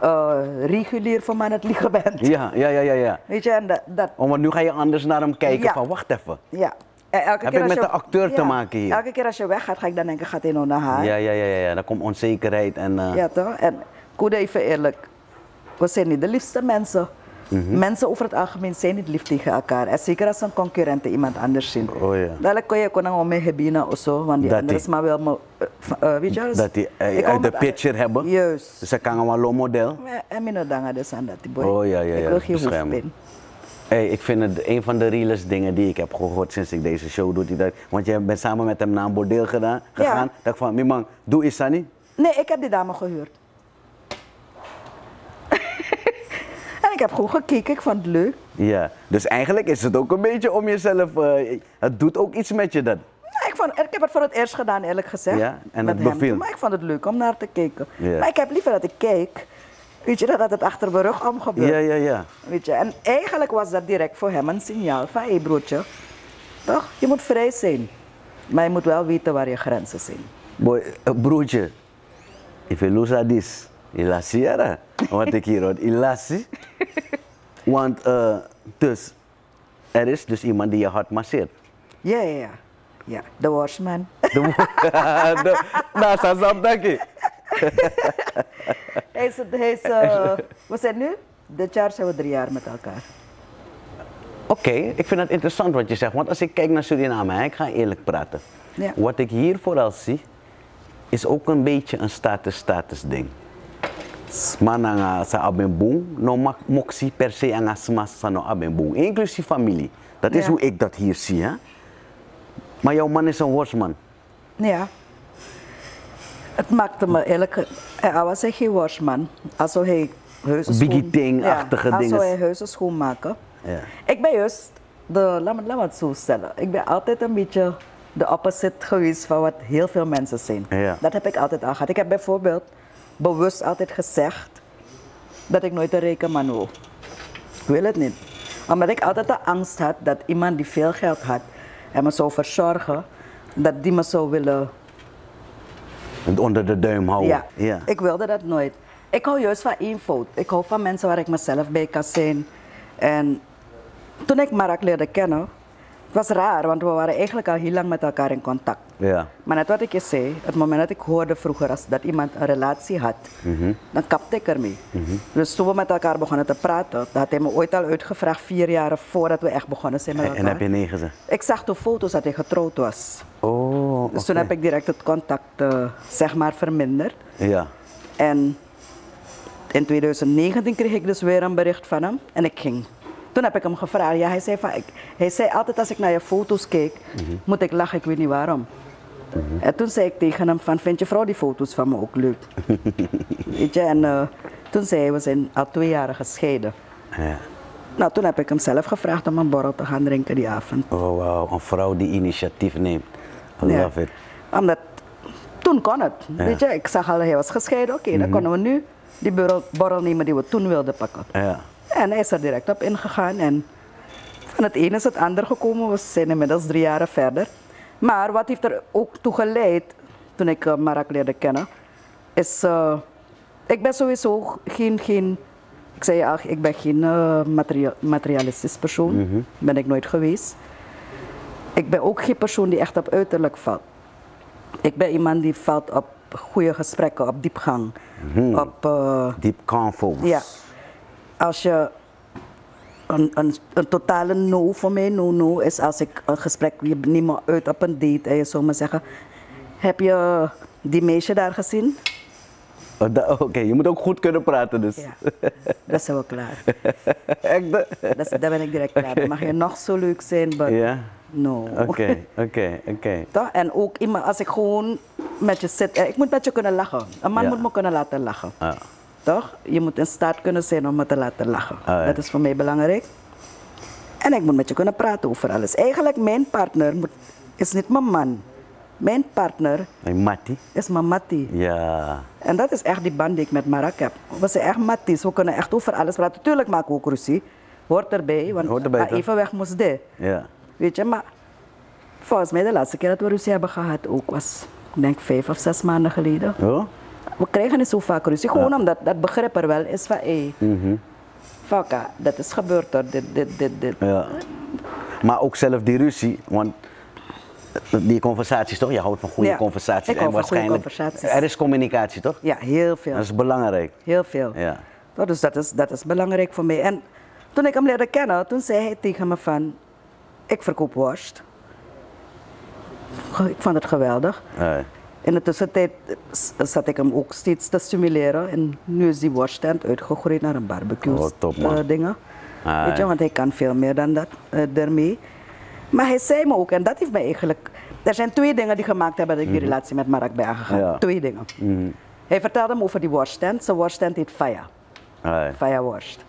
eh, regulier voor me aan het liegen bent. Ja, ja, ja, ja, ja. Weet je, en dat, dat Oh, want nu ga je anders naar hem kijken Ja. van, wacht even. ja. En elke Heb keer ik met je- de acteur te maken hier? Elke keer als je weggaat, ga ik dan denken, gaat hij nou naar haar? Ja, ja, ja, ja, ja. Dan komt onzekerheid en... eh, Ja, toch? En moet even eerlijk, we zijn niet de liefste mensen. Mhm. Mensen over het algemeen zijn niet lief tegen elkaar. En zeker als een concurrent iemand anders zien. Oh ja. Dadelijk kon je kunnen om mee hebben of zo, want die Dat is maar wel, me- eh, eh, weet je wel? Dat die eh, Ik uit de picture hebben. Juist. Dus ze kan gewoon wel een model. Ja, En mijn dangen dus aan dat, die boy. Oh, ja, ja, Ik ja, wil geen hoefpijn. Hey, ik vind het een van de realest dingen die ik heb gehoord sinds ik deze show doe. Die dat, want jij bent samen met hem naar een bordeel gedaan, gegaan. Dat ik van, "Mi man, doe Sunny. Nee, ik heb die dame gehuurd. En ik heb gewoon gekeken, ik vond het leuk. Ja, dus eigenlijk is het ook een beetje om jezelf, eh, het doet ook iets met je dat. Ja, ik, vond, ik heb het voor het eerst gedaan, eerlijk gezegd. Ja, en met het hem. beviel? Maar ik vond het leuk om naar te kijken. Ja. Maar ik heb liever dat ik kijk. Weet je, dat het achter mijn rug om gebeurt. Ja, ja, ja. Weet je, en eigenlijk was dat direct voor hem een signaal van, hé hey, broertje, toch? Je moet vrij zijn. Maar je moet wel weten waar je grenzen zijn. Boy, eh, broertje, if you lose this, ilasi era. Wat ik hier hoor, ilasi. Want, eh, dus, er is dus iemand die je hart masseert. Ja, ja, ja. Ja, de washman. De- de- Nou, sa sapdaki. hij is, hij is eh, we zijn nu, dit jaar zijn we drie jaar met elkaar. Oké, ik vind het interessant wat je zegt. Want als ik kijk naar Suriname, hè, ik ga eerlijk praten. Ja. Wat ik hier vooral zie, is ook een beetje een status-status ding. Smananga sa abenboom, no moksi per se anga smas sa no abenboom. Inclusief familie. Dat is Ja. hoe ik dat hier zie, hè. Maar jouw man is een worstman. Ja. Het maakte me eerlijk... Hij was hij geen washman. Als hij huizen Biggie schoon... Ting-achtige ja, als dingen. hij huizen schoonmaken. Ja. Ik ben juist... De, laat, me, laat me het zo stellen. Ik ben altijd een beetje de opposite geweest van wat heel veel mensen zijn. Ja. Dat heb ik altijd al gehad. Ik heb bijvoorbeeld bewust altijd gezegd dat ik nooit een rijke man wil. Ik wil het niet. Omdat ik altijd de angst had dat iemand die veel geld had en me zou verzorgen, dat die me zou willen Het onder de duim houden. ja. ja. ik wilde dat nooit. Ik hou juist van eenvoud. Ik hou van mensen waar ik mezelf bij kan zijn. En toen ik Mark leerde kennen, het was raar, want we waren eigenlijk al heel lang met elkaar in contact. Ja. Maar net wat ik je zei, het moment dat ik hoorde vroeger als dat iemand een relatie had, Mhm. dan kapte ik ermee. Dus toen we met elkaar begonnen te praten, dat had hij me ooit al uitgevraagd, vier jaar voordat we echt begonnen zijn met elkaar. en heb je nee gezegd? Ik zag toen foto's dat hij getrouwd was. Oh, Dus toen heb ik direct het contact eh, zeg maar verminderd. Ja. En in 2019 kreeg ik dus weer een bericht van hem en ik ging. Toen heb ik hem gevraagd. Ja, hij, zei van, ik, hij zei altijd als ik naar je foto's keek, moet ik lachen, ik weet niet waarom. En toen zei ik tegen hem van, vind je vrouw die foto's van me ook leuk? weet je, en eh, toen zei hij, we zijn al twee jaar gescheiden. ja. Nou, toen heb ik hem zelf gevraagd om een borrel te gaan drinken die avond. Oh, wauw. Een vrouw die initiatief neemt. I Ja. love it. Omdat toen kon het. Ja. Mhm. Weet je, ik zag al, hij was gescheiden. Oké, dan konden we nu die borrel, borrel nemen die we toen wilden pakken. Ja. En hij is er direct op ingegaan. En van het ene is het ander gekomen. We zijn inmiddels drie jaren verder. Maar wat heeft er ook toe geleid, toen ik uh, Marak leerde kennen, is... eh, ik ben sowieso geen... geen ik zei je al, ik ben geen materia- materialistisch persoon. Ben ik nooit geweest. Ik ben ook geen persoon die echt op uiterlijk valt. Ik ben iemand die valt op goede gesprekken, op diepgang. Op... eh, Deep convo. ja. Als je een, een, een totale no voor mij, no no, is als ik een gesprek, je neemt me uit op een date en je zou me zeggen, heb je die meisje daar gezien? Oh, da- Oké, je moet ook goed kunnen praten dus. Ja, dat zijn we klaar. Echt? Dat daar ben ik direct klaar. Dan mag je nog zo leuk zijn, maar Ja? no. Oké, oké, oké. Toch? En ook als ik gewoon met je zit, eh, ik moet met je kunnen lachen. Een man Ja. moet me kunnen laten lachen. Ja. Toch? Je moet in staat kunnen zijn om me te laten lachen. Ah, ja. Dat is voor mij belangrijk. En ik moet met je kunnen praten over alles. Eigenlijk, mijn partner moet, is niet mijn man. Mijn partner Hey, Mattie. is mijn mattie. Ja. En dat is echt die band die ik met Marak heb. We zijn echt matties. We kunnen echt over alles praten. Tuurlijk maken we ook ruzie. Hoort erbij, want Hoort erbij, even weg moest dit. Ja. Weet je, maar volgens mij de laatste keer dat we ruzie hebben gehad ook was, ik denk vijf of zes maanden geleden. Oh? We krijgen niet zo vaak ruzie, gewoon omdat dat begrip er wel is van hé, Mhm. Fakka, dat is gebeurd hoor, dit, dit, dit, dit. Ja. Maar ook zelf die ruzie, want die conversaties toch? Je houdt van goede Ja, conversaties. ik en van goede waarschijnlijk conversaties. er is communicatie toch? Ja, heel veel. Dat is belangrijk. Heel veel. Ja. Toch, Dus dat is, dat is belangrijk voor mij. En toen ik hem leerde kennen, toen zei hij tegen me van, ik verkoop worst. Ik vond het geweldig. Ja. In de tussentijd zat ik hem ook steeds te stimuleren. En nu is die worststand uitgegroeid naar een barbecue Oh, top, eh, dingen. Ah, Weet je, want hij kan veel meer dan dat eh, daarmee. Maar hij zei me ook, en dat heeft mij eigenlijk... Er zijn twee dingen die gemaakt hebben dat ik die relatie met Mark ben aangegaan. Mhm. Ja. Twee dingen. Hij vertelde me over die worststand. Zijn worststand heet Faya. Ja. Faya worst.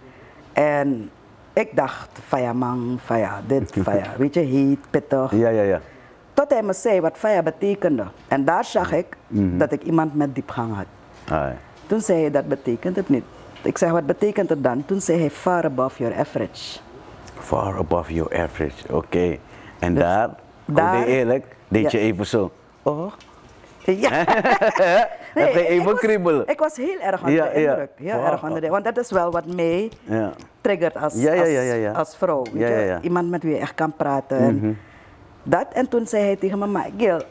En ik dacht, Faya man, Faya dit, Faya. Weet je, heet, pittig. Ja, ja, ja. Tot hij me zei wat Faya betekende. En daar zag ik Mhm. dat ik iemand met diepgang had. Toen zei hij, dat betekent het niet. Ik zeg, wat betekent het dan? Toen zei hij, far above your average. Far above your average. Oké. En daar, Dus daar- daar eerlijk, deed je even zo. Oh. Ja. Dat ging ik even was- kriebelen. Ik was heel erg onder Ja, de ja. indruk. Heel Wow. erg onder de Want dat is wel wat mij triggert als, als, vrouw. Weet je? Iemand met wie je echt kan praten. En dat. En toen zei hij tegen me, maar Gil,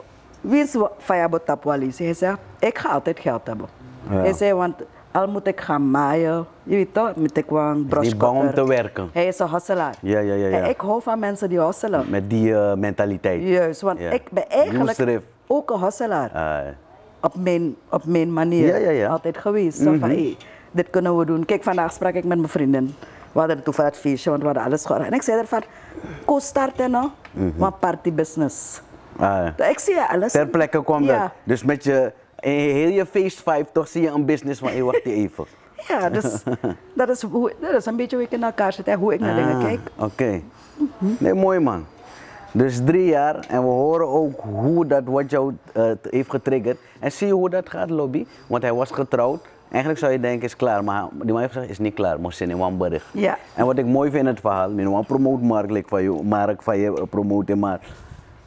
wie is Fayabo Tapwalisi? Hij zei, ik ga altijd geld hebben. Ja. Hij zei, want al moet ik gaan maaien, je weet toch, moet ik wel een bang om te werken. Hij is een hustelaar. Ja, ja, ja, ja. En ik hou van mensen die hustelen. Met die eh, mentaliteit. Juist, want Ja. ik ben eigenlijk ook een hustelaar. Ah, op mijn, op mijn manier Ja, ja, ja. altijd geweest. Zo van, hey, dit kunnen we doen. Kijk, vandaag sprak ik met mijn vriendin. We hadden toevallig het feestje, want we hadden alles georganiseerd. En ik zei ervan, ko starten nou, maar party business. ah, ja. Ik zie je alles. Ter plekke kwam ja. dat. Dus met je, in heel je feestvibe toch zie je een business van, hé, wacht even. Ja, dus dat is, hoe, dat is een beetje hoe ik in elkaar zit en hoe ik naar dingen Ah, kijk. Oké. Nee, mooi man. Dus drie jaar en we horen ook hoe dat wat jou eh, heeft getriggerd. En zie je hoe dat gaat, Lobby? Want hij was getrouwd. Eigenlijk zou je denken, is klaar. Maar die man heeft gezegd, is niet klaar. Moest in een bericht. Ja. En wat ik mooi vind in het verhaal, Mark, like van je, Mark van je eh, promoten, maar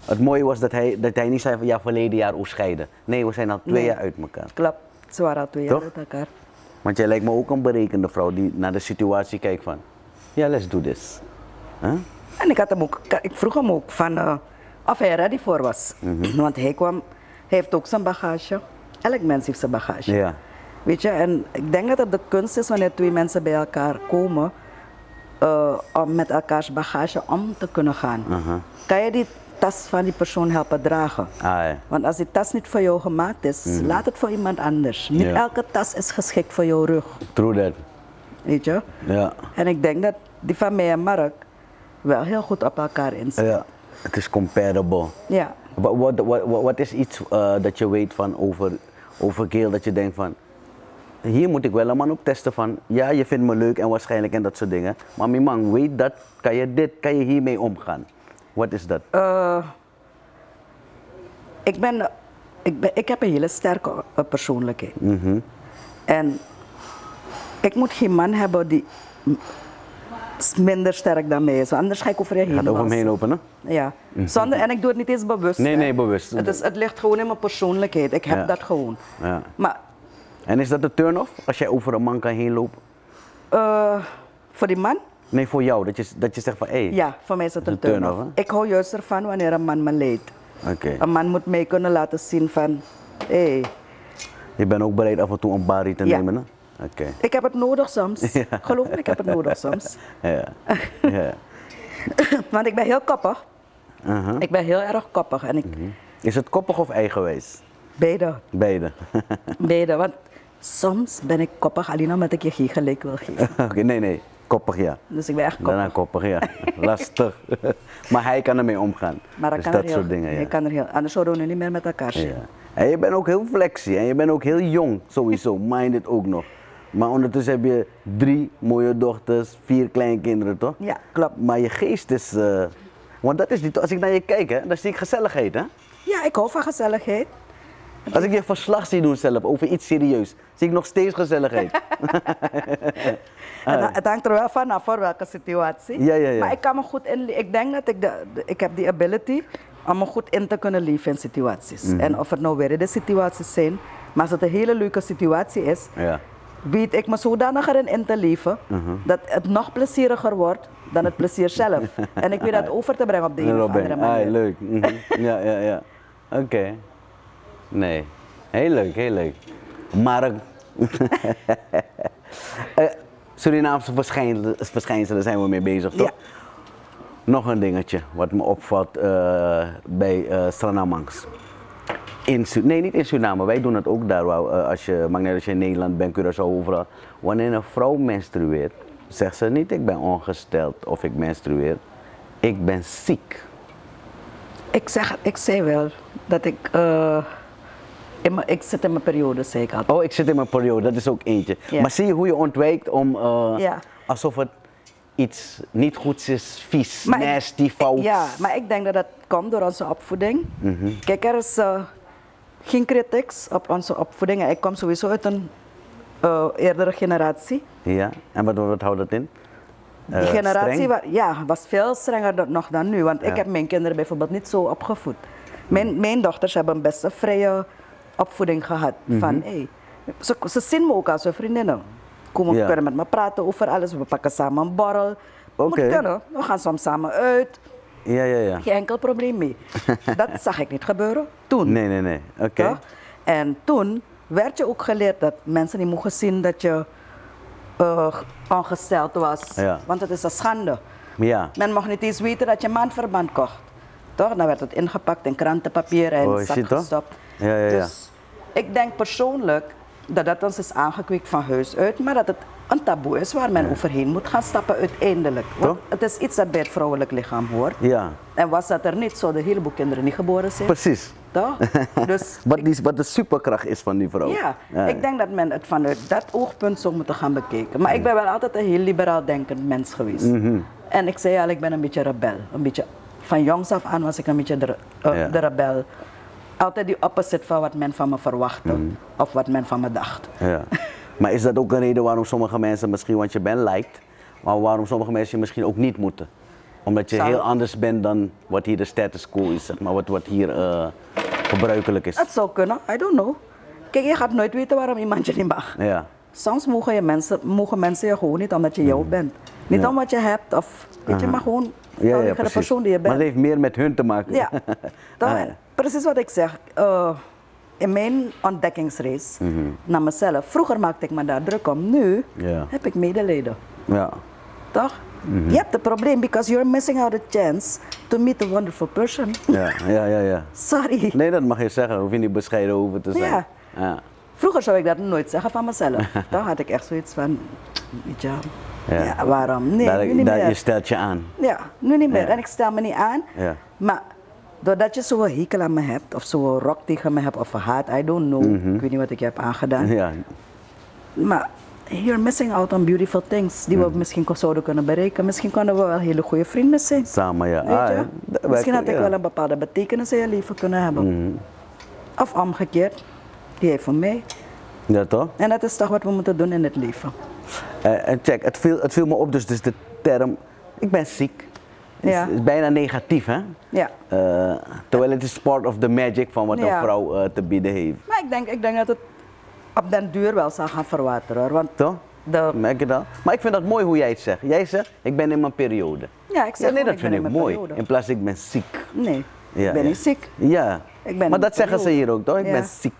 het mooie was dat hij, dat hij niet zei van ja, verleden jaar hoe scheiden. Nee, we zijn al twee Nee. jaar uit elkaar. Klopt, ze waren al twee jaar uit elkaar. Want jij lijkt me ook een berekende vrouw die naar de situatie kijkt van, ja, let's do this. Huh? En ik, had hem ook, ik vroeg hem ook van, eh, of hij ready voor was. Mhm. Want hij kwam, hij heeft ook zijn bagage. Elk mens heeft zijn bagage. Ja. Weet je, en ik denk dat het de kunst is wanneer twee mensen bij elkaar komen, eh, om met elkaars bagage om te kunnen gaan. Kan je die tas van die persoon helpen dragen? Ah, ja. Want als die tas niet voor jou gemaakt is, laat het voor iemand anders. Niet elke tas is geschikt voor jouw rug, True that. weet je. Ja. En ik denk dat die van mij en Mark wel heel goed op elkaar inzitten. ja. Het is comparable. Ja. Wat, wat, wat, wat- wat is iets eh, dat je weet van over, over Gail dat je denkt van, hier moet ik wel een man op testen van, ja je vindt me leuk en waarschijnlijk en dat soort dingen, maar mijn man weet dat, kan je dit, kan je hiermee omgaan? Wat is dat? Eh, ik, ben, ik, ben, ik heb een hele sterke eh, persoonlijkheid. Mhm. En ik moet geen man hebben die minder sterk dan mij is. Anders ga ik over je heen. Gaat over hem heen lopen, hè? Ja. Zonder, en ik doe het niet eens bewust. Nee, hè. nee, bewust. Het, is, het ligt gewoon in mijn persoonlijkheid. Ik heb Ja. dat gewoon. Ja. Maar En is dat de turn-off, als jij over een man kan heen lopen? eh, voor die man, Nee, voor jou, dat je, dat je zegt van, hé, hey, ja, voor mij is Dat een turn-off. ik hou juist ervan wanneer een man me leidt. oké. Een man moet mij kunnen laten zien van, hé, hey, Je bent ook bereid af en toe een bari te Ja. nemen, hè? Oké. ik heb het nodig soms. Geloof me, ik heb het nodig soms. Ja. ja. Want ik ben heel koppig. Uh-huh. Ik ben heel erg koppig. En ik, Is het koppig of eigenwijs? beide, Beide. beide. Want soms ben ik koppig alleen omdat ik je geen gelijk wil geven. Nee, nee. Koppig, ja. Dus ik ben echt Daarna koppig. koppig, ja. Lastig. maar hij kan ermee omgaan. Maar dat dus kan dat er heel, soort dingen, ja. hij kan er heel, anders zouden we nu niet meer met elkaar zijn. ja. En je bent ook heel flexie en je bent ook heel jong, sowieso. Minded ook nog. Maar ondertussen heb je drie mooie dochters, vier kleinkinderen, toch? Ja, klopt. Maar je geest is. eh, want dat is niet. Als ik naar je kijk, hè, dan zie ik gezelligheid, hè? Ja, ik hou van gezelligheid. Als ik je verslag zie doen zelf over iets serieus, zie ik nog steeds gezelligheid. Het, het hangt er wel vanaf voor welke situatie. Ja, ja, ja. Maar ik kan me goed in. Ik denk dat ik, de, de- ik heb die ability om me goed in te kunnen leven in situaties. Mhm. En of het nou weer de situaties zijn, maar als het een hele leuke situatie is, ja. weet ik me zodanig erin in te leven Mhm. dat het nog plezieriger wordt dan het plezier zelf. en ik weet dat over te brengen op de een of andere manier. ah, leuk. Mhm. Ja, ja, ja. Oké. Nee. Heel leuk, heel leuk. Maar. eh, eh, Surinaamse verschijnselen, zijn we mee bezig, toch? Ja. Nog een dingetje wat me opvalt eh, bij eh Stranamangs. In, Su- nee, niet in Suriname. Wij doen het ook daar. als je, maakt als je in Nederland bent, Curaçao, overal. Wanneer een vrouw menstrueert, zegt ze niet ik ben ongesteld of ik menstrueer. Ik ben ziek. Ik, zeg, ik zei wel dat ik. In mijn- ik zit in mijn periode, zei ik altijd. Oh, ik zit in mijn periode, dat is ook eentje. Ja. Maar zie je hoe je ontwijkt om eh, Ja. alsof het iets niet goeds is, vies, Maar ik- nasty, fout. Ja, maar ik denk dat dat komt door onze opvoeding. Kijk, er is eh, geen kritiek op onze opvoeding. Ik kom sowieso uit een eh, eerdere generatie. Ja, En wat, wat houdt dat in? Die generatie streng? wa- ja, was veel strenger dan, nog dan nu. Want ik heb mijn kinderen bijvoorbeeld niet zo opgevoed. Mijn, mijn dochters hebben best een vrije opvoeding gehad. Mhm. Van, hey, ze, ze zien me ook als hun vriendinnen. Komen, Ja. kunnen met me praten over alles. We pakken samen een borrel. Moet Oké. kunnen. We gaan soms samen uit. Ja, ja, ja. Geen enkel probleem mee. dat zag ik niet gebeuren toen. Nee, nee, nee. Oké. En toen werd je ook geleerd dat mensen niet mogen zien dat je eh, ongesteld was. Ja. Want het is een schande. Ja. Men mocht niet eens weten dat je maandverband kocht. Toch? Dan werd het ingepakt in krantenpapier en Oh, zak gestopt. Ja, ja, ja. Dus ik denk persoonlijk dat dat ons is aangekweekt van huis uit, maar dat het een taboe is waar men overheen moet gaan stappen uiteindelijk. Want Toch? het is iets dat bij het vrouwelijk lichaam hoort. Ja, En was dat er niet, zouden een heleboel kinderen niet geboren zijn. precies. Toch? Dus Wat, die, wat de superkracht is van die vrouw. ja, ik denk dat men het vanuit dat oogpunt zou moeten gaan bekijken. Maar ik ben wel altijd een heel liberaal denkend mens geweest. Mhm. En ik zei al, ik ben een beetje rebel. Een beetje, van jongs af aan was ik een beetje de, eh, de rebel. Altijd die opposite van wat men van me verwachtte. Mhm. Of wat men van me dacht. Ja. Maar is dat ook een reden waarom sommige mensen misschien, want je bent lijkt, maar waarom sommige mensen je misschien ook niet moeten? Omdat je Zou- heel anders bent dan wat hier de status quo is, zeg maar, wat, wat hier eh, gebruikelijk is. Het zou kunnen, I don't know. Kijk, je gaat nooit weten waarom iemand je niet mag. Ja, Soms mogen, je mensen, mogen mensen je gewoon niet omdat je jou bent. Niet Ja. om wat je hebt, of weet je, maar gewoon ja, ja de persoon die je bent. Maar het heeft meer met hun te maken. Ja, dat, Ah, ja. Precies wat ik zeg. Eh, in mijn ontdekkingsreis naar mezelf, vroeger maakte ik me daar druk om, nu Mhm. Heb ik medelijden. Ja. Toch? Mhm. Je hebt een probleem because you're missing out a chance to meet a wonderful person. Ja, ja, ja, ja. Sorry. Nee, dat mag je zeggen, hoef je niet bescheiden over te zijn. Ja. ja. Vroeger zou ik dat nooit zeggen van mezelf. Dan had ik echt zoiets van, weet je, Ja. ja. waarom? Nee, Daar- nu niet daar- meer. je stelt je aan. Ja, nu niet meer. En ik stel me niet aan. Ja. Maar doordat je zo'n hekel aan me hebt, of zo'n rok tegen me hebt, of een haat, I don't know. Ik weet niet wat ik je heb aangedaan. Ja, Maar you're missing out on beautiful things die we misschien zouden kunnen bereiken. Misschien kunnen we wel hele goede vrienden zijn. samen ja. Weet Ah, je? Misschien had ik ja. wel een bepaalde betekenis in je leven kunnen hebben. Of omgekeerd, die heeft voor mij. Ja, toch? En dat is toch wat we moeten doen in het leven. Eh, en check, het viel, het viel me op, dus, dus de term, ik ben ziek, Ja. is bijna negatief, hè? Ja. Eh, terwijl het is part of the magic van wat Ja. een vrouw eh, te bieden heeft. Maar ik denk, ik denk dat het op den duur wel zal gaan verwateren. hoor. Want Toch? de, Merk je dat? Maar ik vind dat mooi hoe jij het zegt. Jij zegt, ik ben in mijn periode. ja, ik zeg Ja, nee, dat ik vind ik in mijn mooi. periode. In plaats van ik ben ziek. Nee, Ja, ik ben niet ziek. Ja. Ik ben maar dat zeggen ze hier ook, toch? Ik ben ziek.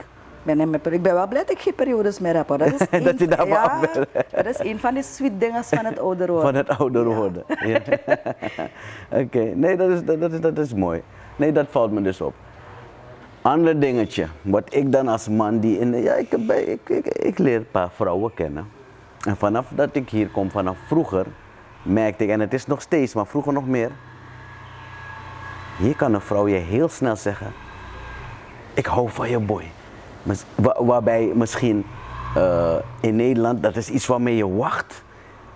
Ik ben, in mijn periode. ik ben wel blij dat ik geen periodes meer heb. Hoor. Dat, is Dat een, je ja, dat is een van die sweet dingen van het ouder worden. Van het ouder worden. Ja. Oké, nee, dat is, dat, dat, is, dat is mooi. Nee, dat valt me dus op. Ander dingetje, wat ik dan als man die in de, ja, ik, ik, ik, ik leer een paar vrouwen kennen. En vanaf dat ik hier kom, vanaf vroeger, merkte ik, en het is nog steeds, maar vroeger nog meer. Hier kan een vrouw je heel snel zeggen, ik hou van je boy. Waarbij misschien eh, in Nederland, dat is iets waarmee je wacht.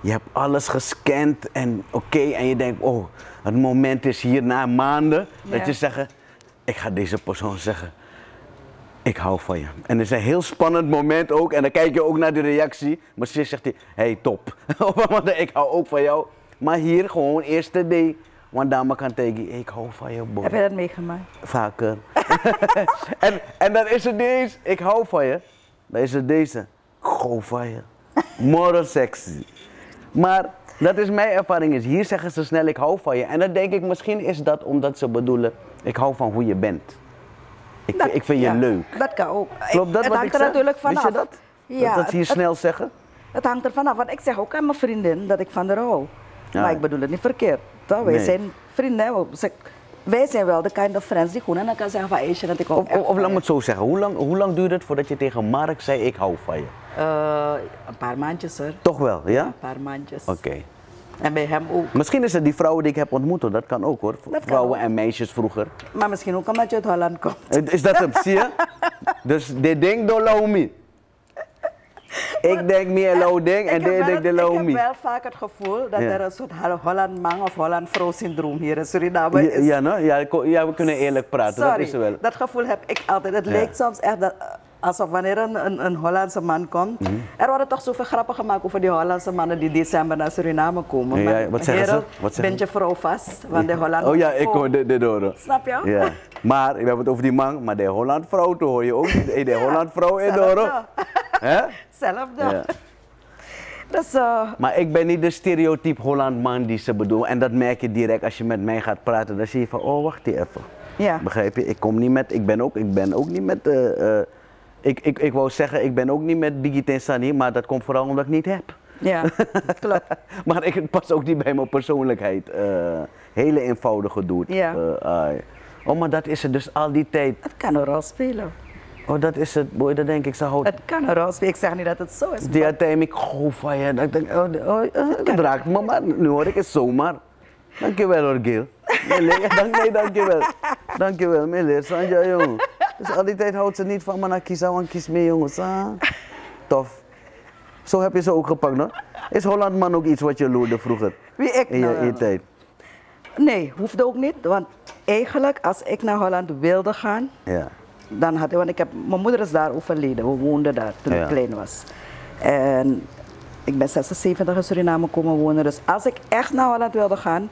Je hebt alles gescand en oké, en je denkt, oh, het moment is hier na maanden dat je zegt, ik ga deze persoon zeggen, ik hou van je. En het is een heel spannend moment ook, en dan kijk je ook naar de reactie. Maar ze zegt hij, hey top, ik hou ook van jou. Maar hier gewoon eerste day, want dame kan tegen ik hou van je, boy Heb je dat meegemaakt? vaker. en, en dan is het eens, ik hou van je. Dan is het deze, ik hou van je. Moral sexy. Maar dat is mijn ervaring is, hier zeggen ze snel ik hou van je. En dan denk ik, misschien is dat omdat ze bedoelen, ik hou van hoe je bent. Ik, Dat- ik vind je leuk. Dat kan ook. Klopt dat het wat hangt ik er zeg? natuurlijk Wist vanaf. je dat? Ja, dat, dat ze hier het, snel zeggen? het hangt er vanaf. Want ik zeg ook aan mijn vriendin dat ik van haar hou. Ja. Maar ik bedoel het niet verkeerd. Toch? Wij Nee. zijn vrienden. Ze- Wij zijn wel de kind of friends die gewoon aan elkaar zeggen van Aisha dat ik hou Of, of, laat je." me het zo zeggen, hoe lang, hoe lang duurde het voordat je tegen Mark zei ik hou van je? Eh, een paar maandjes hoor. Toch wel, ja? Een paar maandjes. Oké. En bij hem ook. Misschien is het die vrouwen die ik heb ontmoet, hoor. dat kan ook hoor. vrouwen ook. en meisjes vroeger. Maar misschien ook omdat je uit Holland komt. Eh, Is dat het, zie je? Dus dit ding door Laomi. Ik denk meer low ding en dit denk de het- ik heb wel vaak het gevoel dat er een soort Holland man of Holland vrouw syndroom hier in Suriname is. ja, no? ja, ja, we kunnen eerlijk praten, Sorry, dat is wel. dat gevoel heb ik altijd. Het lijkt soms echt dat, alsof wanneer een, een, een Hollandse man komt. Mhm. Er worden toch zoveel grappen gemaakt over die Hollandse mannen die december naar Suriname komen. Ja, wat zeggen ze? Wat zeggen bent je vrouw vast, want de Holland Oh ja, ik hoor dit, dit horen. Snap je? Ja. Maar, we hebben het over die man, maar de Holland vrouw te hoor je ook. Hey, De Holland vrouw in horen. Hè? Zelfde. Ja. Dus, eh, Maar ik ben niet de stereotype Holland man die ze bedoelen. En dat merk je direct als je met mij gaat praten. Dan zie je van, oh wacht even. ja. Begrijp je? Ik kom niet met, ik ben ook, ik ben ook niet met, eh, eh, ik, ik, ik wou zeggen, ik ben ook niet met Digit Sunny, maar dat komt vooral omdat ik niet heb. ja, klopt. maar ik, het past ook niet bij mijn persoonlijkheid. Hele eenvoudige doet. Ja. oh, maar dat is het dus al die tijd. Het kan een rol spelen. Oh, dat is het, boy, dat denk ik, ze houdt. Het kan rol spelen. Ik zeg niet dat het zo is. Die hij ik gewoon van je. Dat ik denk, oh, oh, eh, dat raakt me, maar nu hoor ik het zomaar. Dankjewel hoor, Gil. Dank, nee, dankjewel. Dankjewel, Mille. Sanja, jongen. Dus al die tijd houdt ze niet van me naar kiezen, want kies mee, jongens. Ah. Tof. Zo heb je ze ook gepakt, hoor. Is Hollandman ook iets wat je loerde vroeger? Wie ik In je, nou wel. tijd? Nee, hoefde ook niet. Want eigenlijk, als ik naar Holland wilde gaan, Ja. Dan had ik, want ik heb, mijn moeder is daar overleden. We woonden daar toen Ja. ik klein was. En ik ben 76 in Suriname komen wonen. Dus als ik echt naar Holland wilde gaan,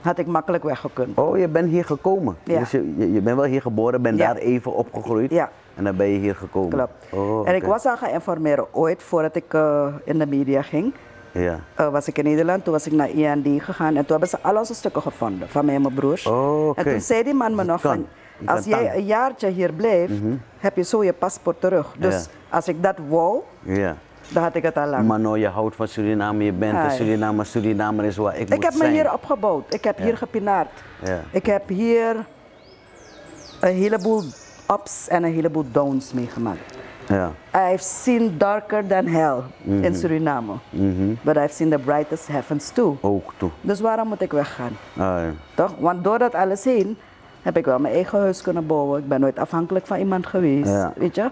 had ik makkelijk weggekund. Oh, je bent hier gekomen. Ja. Dus je, je, je bent wel hier geboren, bent Ja. daar even opgegroeid. Ja. En dan ben je hier gekomen. Klopt. Oh, En ik was al gaan informeren ooit, voordat ik eh, in de media ging. Ja. Eh, was ik in Nederland, toen was ik naar IND gegaan en toen hebben ze al onze stukken gevonden, van mij en mijn broers. Oh, oké. En toen zei die man me Dus nog kan. van, als jij een jaartje hier blijft, heb je zo je paspoort terug. Dus Ja. als ik dat wou, Ja. dan had ik het al lang. Maar nou, je houdt van Suriname, je bent een Ai. Surinamer, Surinamer is waar ik, ik moet heb me hier opgebouwd, ik heb hier gepinaard. Ja. Ik heb hier een heleboel ups en een heleboel downs meegemaakt. Ja. I've seen darker than hell Mhm. in Suriname. But I've seen the brightest heavens too. Ook toe. Dus waarom moet ik weggaan? Ai. Toch? Want door dat alles heen heb ik wel mijn eigen huis kunnen bouwen. Ik ben nooit afhankelijk van iemand geweest. Ja. Weet je?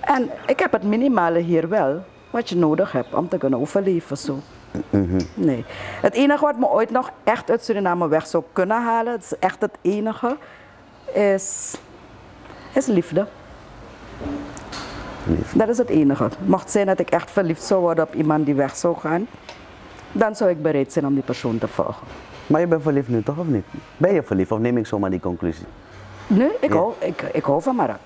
En ik heb het minimale hier wel, wat je nodig hebt om te kunnen overleven. Zo. Nee. Het enige wat me ooit nog echt uit Suriname weg zou kunnen halen, het is echt het enige, is, is liefde. Liefde. Dat is het enige. Mocht zijn dat ik echt verliefd zou worden op iemand die weg zou gaan, dan zou ik bereid zijn om die persoon te volgen. Maar je bent verliefd nu toch of niet? Ben je verliefd of neem ik zomaar die conclusie? Nee, ik, Ja. hou, ik, ik hou van Marak.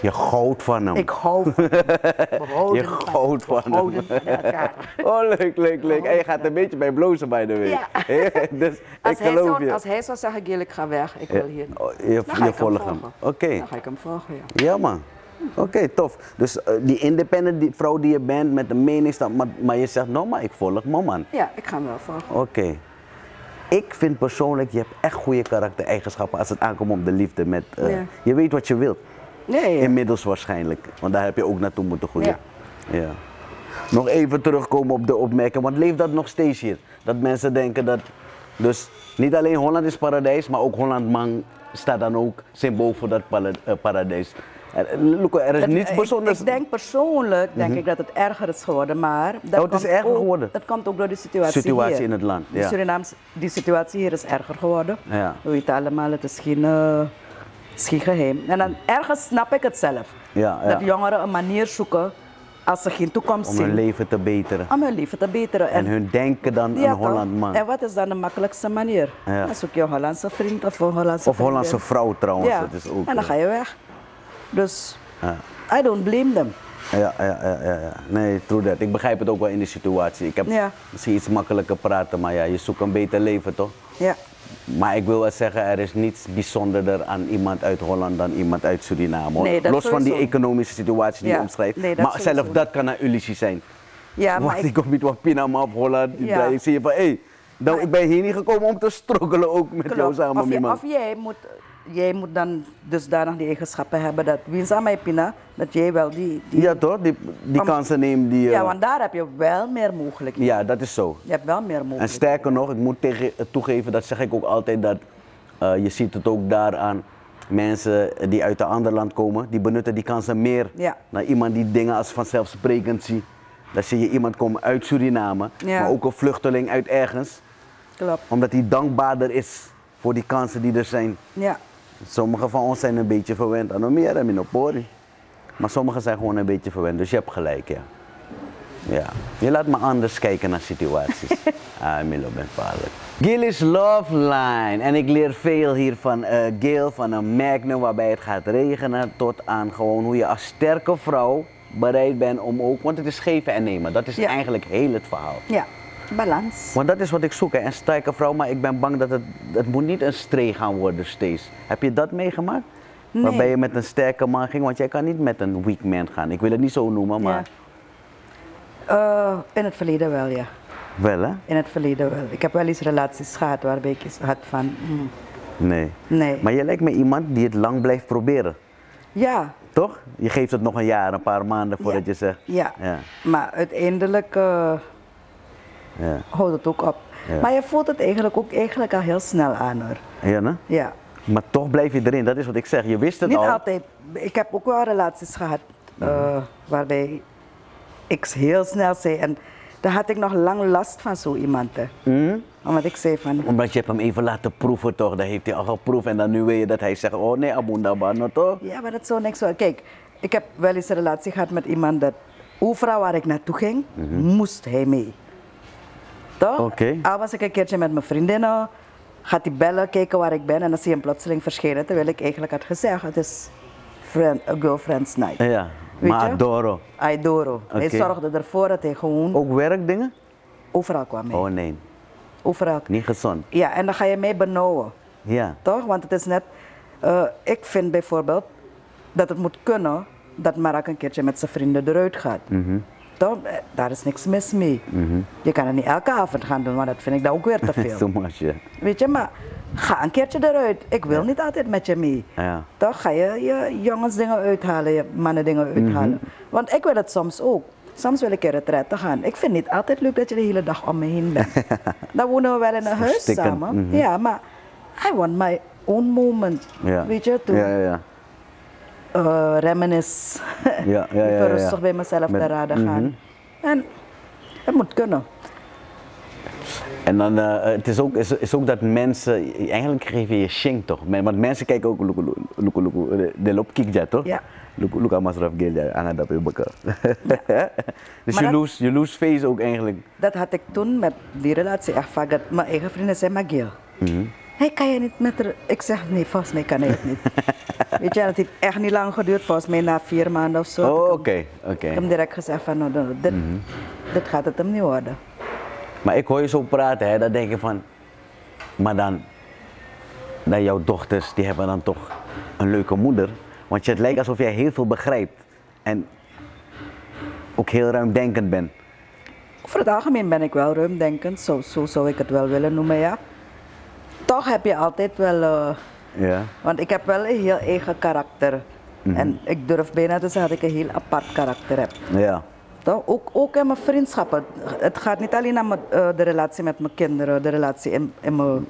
Je goud van hem. Ik hou van houden Je goud van hem. van elkaar. Oh, leuk, leuk, leuk. En je gaat een beetje bij blozen bij de week. Ja. dus Als ik hij, geloof zou, je. als hij zou zeggen, Gil, ik ga weg, ik wil hier. Oh, je Dan je hem volgt hem. Oké. Dan ga ik hem volgen, ja. Ja, man. Oké, tof. Dus eh, die independent die vrouw die je bent met de meningsstand, maar, maar je zegt, nou maar ik volg me man. Ja, ik ga hem wel volgen. Oké. Ik vind persoonlijk, je hebt echt goede karaktereigenschappen als het aankomt op de liefde. Met, eh, Ja. Je weet wat je wilt. Nee, ja. Inmiddels waarschijnlijk. Want daar heb je ook naartoe moeten groeien. Ja. Nog even terugkomen op de opmerking, want leeft dat nog steeds hier? Dat mensen denken dat. Dus niet alleen Holland is paradijs, maar ook Hollandman staat dan ook symbool voor dat eh, paradijs. Er, Loeko, er is Het- niets ik- bijzonders. Ik, denk persoonlijk denk ik dat het erger is geworden, maar dat Oh, het is komt erger ook, geworden? Dat komt ook door de situatie, Situatie hier. in het land, ja. Surinaams, die situatie hier is erger geworden. Ja. We weten allemaal, het is geen, eh, het is geen geheim. En dan ergens snap ik het zelf. Ja, ja. Dat jongeren een manier zoeken als ze geen toekomst om zien, hun leven te beteren. om hun leven te beteren. En hun denken dan Ja, een toch? Hollandman. En wat is dan de makkelijkste manier? Ja. Dan zoek je een Hollandse vriend of een Hollandse Of vriendin. Hollandse vrouw trouwens, Ja, dat is ook. en dan eh, ga je weg. Dus. I don't blame them. Ja, ja, ja, ja, ja. Nee, true that. Ik begrijp het ook wel in die situatie. Ik heb Ja. misschien iets makkelijker praten, maar ja, je zoekt een beter leven, toch? Ja. Maar ik wil wel zeggen, er is niets bijzonderder aan iemand uit Holland dan iemand uit Suriname. hoor. Nee, dat Los van die economische situatie die Ja, je omschrijft. nee, maar zelf sowieso. dat kan een illusie zijn. Ja, maar ik ik, kom niet wat Pinama op Holland. Ja. Ik zie je van, hé, hey, nou, ik ben hier niet gekomen om te struggelen ook met jou klopt. samen, of, je- of jij moet, jij moet dan dusdanig die eigenschappen hebben dat wie aan mij pina, dat jij wel die, die Ja, toch? Die, die Om- kansen neemt die... ja, eh, want daar heb je wel meer mogelijkheden. ja, dat is zo. Je hebt wel meer En mogelijkheden. sterker nog, ik moet tegen, toegeven, dat zeg ik ook altijd, dat eh, je ziet het ook daaraan. Mensen die uit een ander land komen, die benutten die kansen meer Ja. dan iemand die dingen als vanzelfsprekend ziet. Dan zie je iemand komen uit Suriname, Ja. maar ook een vluchteling uit ergens, Klopt. omdat hij dankbaarder is voor die kansen die er zijn. Ja. Sommigen van ons zijn een beetje verwend aan meer en minopori. Maar sommigen zijn gewoon een beetje verwend, dus je hebt gelijk, ja. Ja, je laat me anders kijken naar situaties. ah, Milo ben vaarlijk. Gil is Love Line. En ik leer veel hier van eh Gil, van een Magnum waarbij het gaat regenen, tot aan gewoon hoe je als sterke vrouw bereid bent om ook, want het is geven en nemen. Dat is Ja. eigenlijk heel het verhaal. Ja. Balans. Want dat is wat ik zoek, hè, een sterke vrouw, maar ik ben bang dat het, het moet niet een stree gaan worden steeds. Heb je dat meegemaakt? Nee. Waarbij je met een sterke man ging, want jij kan niet met een weak man gaan. Ik wil het niet zo noemen, maar Eh, in het verleden wel, ja. wel hè? In het verleden wel. Ik heb wel eens relaties gehad waarbij ik eens had van, hmm, Nee. nee. Maar je lijkt me iemand die het lang blijft proberen, Ja, toch? Je geeft het nog een jaar, een paar maanden voordat Ja. je zegt. ja. Ja, Maar uiteindelijk eh, ja. houdt het ook op. Ja. Maar je voelt het eigenlijk ook eigenlijk al heel snel aan hoor. Ja, ne? Ja. Maar toch blijf je erin, dat is wat ik zeg. Je wist het Niet al. altijd. Ik heb ook wel relaties gehad eh, waarbij ik heel snel zei. En daar had ik nog lang last van zo iemand. Hè. Mhm. Omdat ik zei van, Omdat je hebt hem even laten proeven toch, dat heeft hij al geproefd. En dan nu wil je dat hij zegt, oh nee, abunda bano toch? ja, maar dat is zo niks. Kijk, ik heb wel eens een relatie gehad met iemand dat overal waar ik naartoe ging, moest hij mee. Toch? Oké. Al was ik een keertje met mijn vriendinnen, gaat hij bellen, kijken waar ik ben en dan zie je hem plotseling verschijnen. Terwijl ik eigenlijk had gezegd, het is friend, a girlfriend's night. Ja, Weet maar je? adoro. Aidoro. Hij zorgde ervoor dat hij gewoon Ook werkdingen? overal kwam. mee. Oh nee, Overal. niet gezond. Ja, en dan ga je mee benauwen. Ja. Toch? Want het is net, eh, ik vind bijvoorbeeld dat het moet kunnen dat Marak een keertje met zijn vrienden eruit gaat. Mhm. Eh, Daar is niks mis mee. Je kan het niet elke avond gaan doen, want dat vind ik dan ook weer te veel. Ja. Weet je, maar ga een keertje eruit. Ik wil niet altijd met je mee. Ja. Toch ga je je jongens dingen uithalen, je mannen dingen uithalen. Mhm. Want ik wil het soms ook. Soms wil ik er retraite gaan. Ik vind het niet altijd leuk dat je de hele dag om me heen bent. Dan wonen we wel in een huis samen. mhm. Ja, maar I want my own moment. Ja. Weet je, to Ja. eh, reminisce. Ja, ja, ja, Even ja. rustig bij mezelf Met- te raden gaan. mhm. En het moet kunnen. En dan, eh, het is ook, is, is ook dat mensen, eigenlijk geef je shink toch? Want mensen kijken ook, luku, luku, luku, de lop kikja toch? Ja. Luku, amasraf gelja, anga dat je bekar. Dus je lose, je lose face ook eigenlijk. Dat had ik toen met die relatie echt vaak. Dat mijn eigen vrienden zei, maar Gil, Mhm. Hey, kan je niet met haar... Ik zeg, nee, volgens mij kan hij het niet. Weet je, het heeft echt niet lang geduurd. Volgens mij na vier maanden of zo. Oh, oké, oké. Mhm. Ik heb hem direct gezegd van, nou, dit, dit gaat het hem niet worden. Maar ik hoor je zo praten, hè, dan denk je van, maar dan, dan jouw dochters, die hebben dan toch een leuke moeder. Want je, het lijkt alsof jij heel veel begrijpt en ook heel ruimdenkend bent. Over het algemeen ben ik wel ruimdenkend. Zo, zo zou ik het wel willen noemen, ja. Toch heb je altijd wel... eh, Ja. Want ik heb wel een heel eigen karakter. Mhm. En ik durf bijna te zeggen dat ik een heel apart karakter heb. Ja. Toch? Ook, ook in mijn vriendschappen. Het gaat niet alleen om eh, de relatie met mijn kinderen, de relatie in, in mijn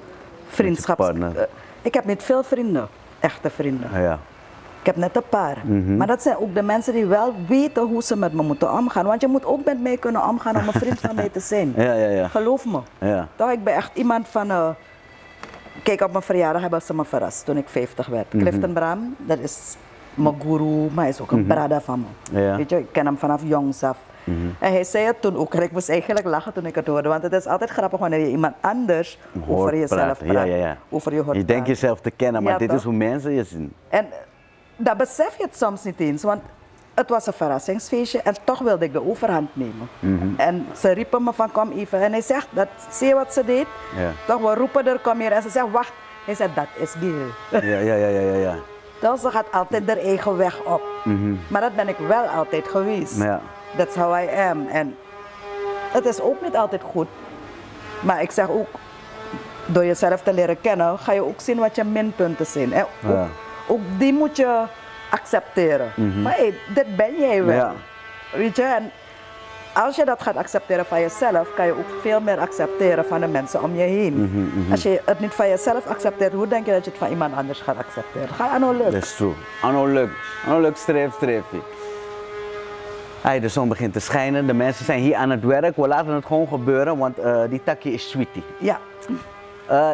vriendschap. partner. Eh, ik heb niet veel vrienden, echte vrienden. Ja. Ik heb net een paar. Mhm. Maar dat zijn ook de mensen die wel weten hoe ze met me moeten omgaan. Want je moet ook met mij kunnen omgaan om een vriend van mij te zijn. Ja, ja, ja. Geloof me. Ja. Toch, ik ben echt iemand van. Kijk, op mijn verjaardag hebben ze me verrast toen ik 50 werd. Mhm. Clifton Bram, dat is mijn guru, maar hij is ook een brada van me. Ja. Weet je, ik ken hem vanaf jongs af. En hij zei het toen ook, en ik moest eigenlijk lachen toen ik het hoorde. Want het is altijd grappig wanneer je iemand anders Hoort over jezelf praat. Ja, ja, ja. Over je hoort Je denkt jezelf te kennen, maar dit toch? is hoe mensen je zien. En dat besef je het soms niet eens, want het was een verrassingsfeestje en toch wilde ik de overhand nemen. Mhm. En ze riepen me van kom even en hij zegt, dat, zie je wat ze deed? Ja. Toch, we roepen er, kom hier. En ze zegt, wacht. Hij zegt, dat is Gil. Ja, ja, ja, ja, ja. ja. Dus ze gaat altijd haar eigen weg op. Maar dat ben ik wel altijd geweest. Mhm. Ja. That's how I am. En het is ook niet altijd goed. Maar ik zeg ook, door jezelf te leren kennen, ga je ook zien wat je minpunten zijn. En ook, Ja. ook die moet je accepteren. Maar hey, dit ben jij wel. Ja. Weet je? En als je dat gaat accepteren van jezelf, kan je ook veel meer accepteren van de mensen om je heen. Als je het niet van jezelf accepteert, hoe denk je dat je het van iemand anders gaat accepteren? Ga aan leuk. Dat is true. Anno leuk. Leuk streef, streefje. Hey, de zon begint te schijnen. De mensen zijn hier aan het werk. We laten het gewoon gebeuren, want eh, die takje is sweetie. Ja. Uh,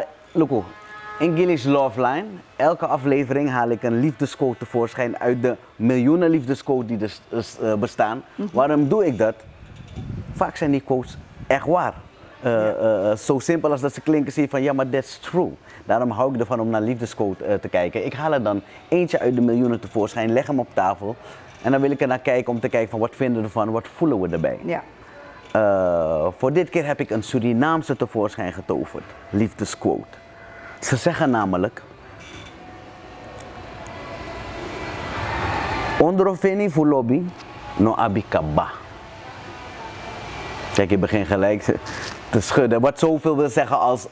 in Love Line, elke aflevering haal ik een liefdescode tevoorschijn uit de miljoenen liefdescodes die er s- s- eh, bestaan. Waarom doe ik dat? Vaak zijn die quotes echt waar. Eh, eh, Zo simpel als dat ze klinken, zie je van ja, maar that's true. Daarom hou ik ervan om naar liefdescode eh, te kijken. Ik haal er dan eentje uit de miljoenen tevoorschijn, leg hem op tafel. En dan wil ik er naar kijken om te kijken van wat vinden we ervan, wat voelen we erbij. ja. Voor dit keer heb ik een Surinaamse tevoorschijn getoverd. Liefdesquote. Ze zeggen namelijk. Ondroveni fulobi no abikaba. Kijk, ik begin gelijk te schudden. Wat zoveel wil zeggen als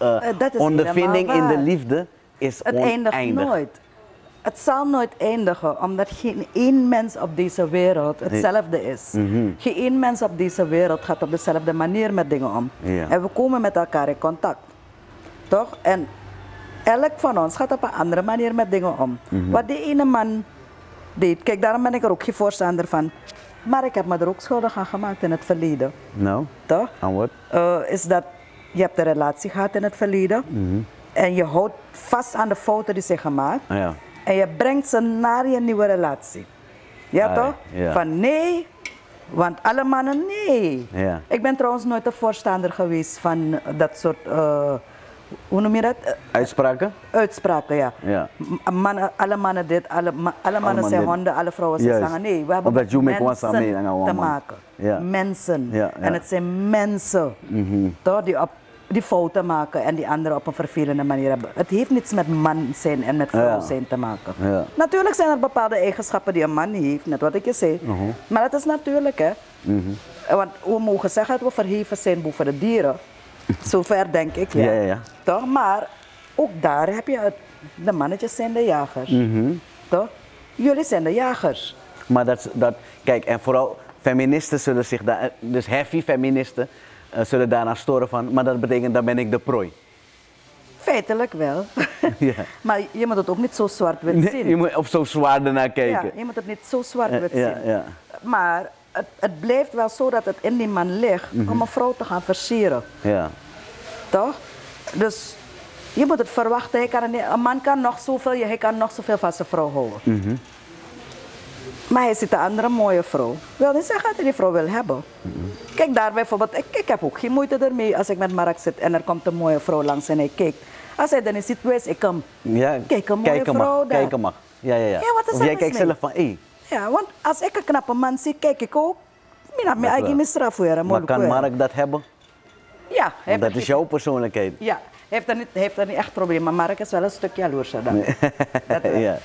is ondervinding in de liefde is Het eindigt nooit. Het zal nooit eindigen, omdat geen één mens op deze wereld hetzelfde is. Mhm. Geen één mens op deze wereld gaat op dezelfde manier met dingen om. En we komen met elkaar in contact. Toch? En elk van ons gaat op een andere manier met dingen om. Mhm. Wat die ene man deed, kijk, daarom ben ik er ook geen voorstander van. Maar ik heb me er ook schuldig aan gemaakt in het verleden. Nou, Toch? aan wat? eh, is dat je hebt een relatie gehad in het verleden en je houdt vast aan de fouten die zijn gemaakt Ah, ja. en je brengt ze naar je nieuwe relatie. Ja Ah, toch? ja. Van nee, want alle mannen nee. Ja. Ik ben trouwens nooit een voorstander geweest van dat soort, eh, hoe noem je dat? Eh, Uitspraken? Uitspraken, ja. Ja. M- Mannen, alle mannen dit, alle, ma- alle mannen mannen zijn dit. honden, alle vrouwen zijn Juist. slangen. Nee, we hebben Omdat mensen te maken. Ja. Mensen. Ja. En het zijn mensen toch, die, op, die fouten maken en die anderen op een vervelende manier hebben. Het heeft niets met man zijn en met vrouw zijn te maken. Ja. Natuurlijk zijn er bepaalde eigenschappen die een man heeft, net wat ik je zei. Mhm. Maar dat is natuurlijk, hè. Want we mogen zeggen dat we verheven zijn boven de dieren. Zover denk ik, ja. Ja, ja, ja. Toch? Maar ook daar heb je het. De mannetjes zijn de jagers. Mhm. Toch? Jullie zijn de jagers. Maar dat, dat, kijk, en vooral feministen zullen zich daar, dus heavy feministen, eh, zullen daaraan storen van, maar dat betekent dan ben ik de prooi. Feitelijk wel. Ja. maar je moet het ook niet zo zwart-wit Nee, zien. je moet op zo zwaar ernaar ja, kijken. je moet het niet zo zwart-wit Eh, ja, zien. ja. Maar het, het blijft wel zo dat het in die man ligt Mhm. om een vrouw te gaan versieren. ja. Toch? Dus je moet het verwachten. Hij kan een man kan nog zoveel, hij kan nog zoveel van zijn vrouw houden. Mhm. Maar hij ziet een andere mooie vrouw. Wil niet zeggen dat hij die vrouw wil hebben. Mhm. Kijk daar bijvoorbeeld, ik, ik heb ook geen moeite ermee als ik met Mark zit en er komt een mooie vrouw langs en hij kijkt. Als hij dan niet ziet, wees ik hem. ja. Kijk, een mooie kijken vrouw mag, daar. Kijken mag. Ja, ja, ja. Ja, wat is of jij kijkt mee? zelf van, hé, Ja, want als ik een knappe man zie, kijk ik ook. Mina, Dat eigen misstraf maar kan Mark dat hebben? Ja, Want dat is jouw persoonlijkheid. Ja, hij heeft er niet, heeft er niet echt probleem, maar Mark is wel een stuk jaloerser dan. dat, wel. Ja.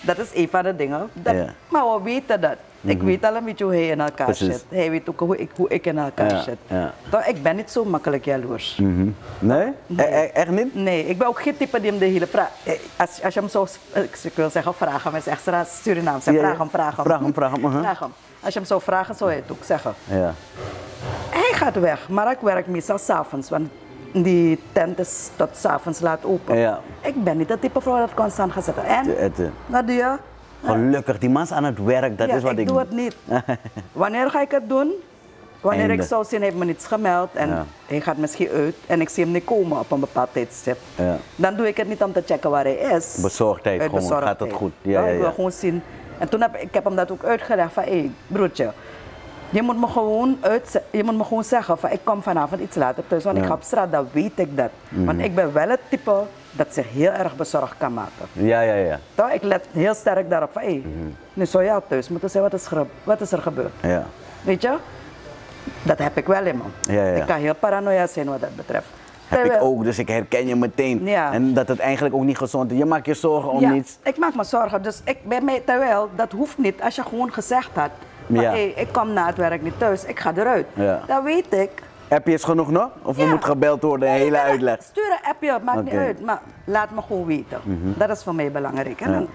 dat is een van de dingen. Dat- Ja. Mhm. Maar we weten dat. Ik weet al een beetje hoe hij in elkaar Precies. zit. Hij weet ook hoe ik, hoe ik in elkaar Ja, zit. ja. Toch, ik ben niet zo makkelijk jaloers. Mhm. Nee? E- e- echt niet? Nee, ik ben ook geen type die hem de hele vraag... eh, Als, als je hem zo... Ik ik wil zeggen vragen, maar het is echt Surinaams. Ja, ja. Vraag hem, vraag hem. Vraag hem, vraag hem. Vraag hem. Als je hem zou vragen, zou hij het ook zeggen. Ja. Hij gaat weg, maar ik werk meestal s'avonds, want die tent is tot s'avonds laat open. Ja. Ik ben niet dat type vrouw dat constant gaat zitten. En, Te- wat doe je? Gelukkig, die man is aan het werk, dat ja, is wat ik, ik doe het niet. Wanneer ga ik het doen? Wanneer Einde. ik zou zien, hij heeft me niets gemeld en Ja. hij gaat misschien uit en ik zie hem niet komen op een bepaald tijdstip. Ja. Dan doe ik het niet om te checken waar hij is. Bezorgdheid, Uit gewoon, gaat het goed? Ja, Ja, ja, Ik wil gewoon zien. En toen heb ik heb hem dat ook uitgelegd van, hé broertje, je moet me gewoon, uit, je moet me gewoon zeggen van ik kom vanavond iets later thuis, want ik ga op straat, dan weet ik dat. Want ik ben wel het type dat zich heel erg bezorgd kan maken. Ja, ja, ja. Toch? Ik let heel sterk daarop van, hé, nu zou jij thuis moeten zijn, wat is, er- wat is er gebeurd? ja. Weet je? Dat heb ik wel in me. Ja, ja. Ik kan heel paranoia zijn wat dat betreft. Heb ik ook, dus ik herken je meteen. Ja. En dat het eigenlijk ook niet gezond is. Je maakt je zorgen om ja, niets. ik maak me zorgen. Dus ik ben mij, terwijl, dat hoeft niet. Als je gewoon gezegd had, van Ja. ik kom na het werk niet thuis, ik ga eruit. Ja. Dan weet ik. Heb je eens genoeg nog? Of Ja. moet gebeld worden, een hele uitleg? Stuur een appje, maakt niet. Mhm. uit. Maar laat me gewoon weten. Dat is voor mij belangrijk. En dan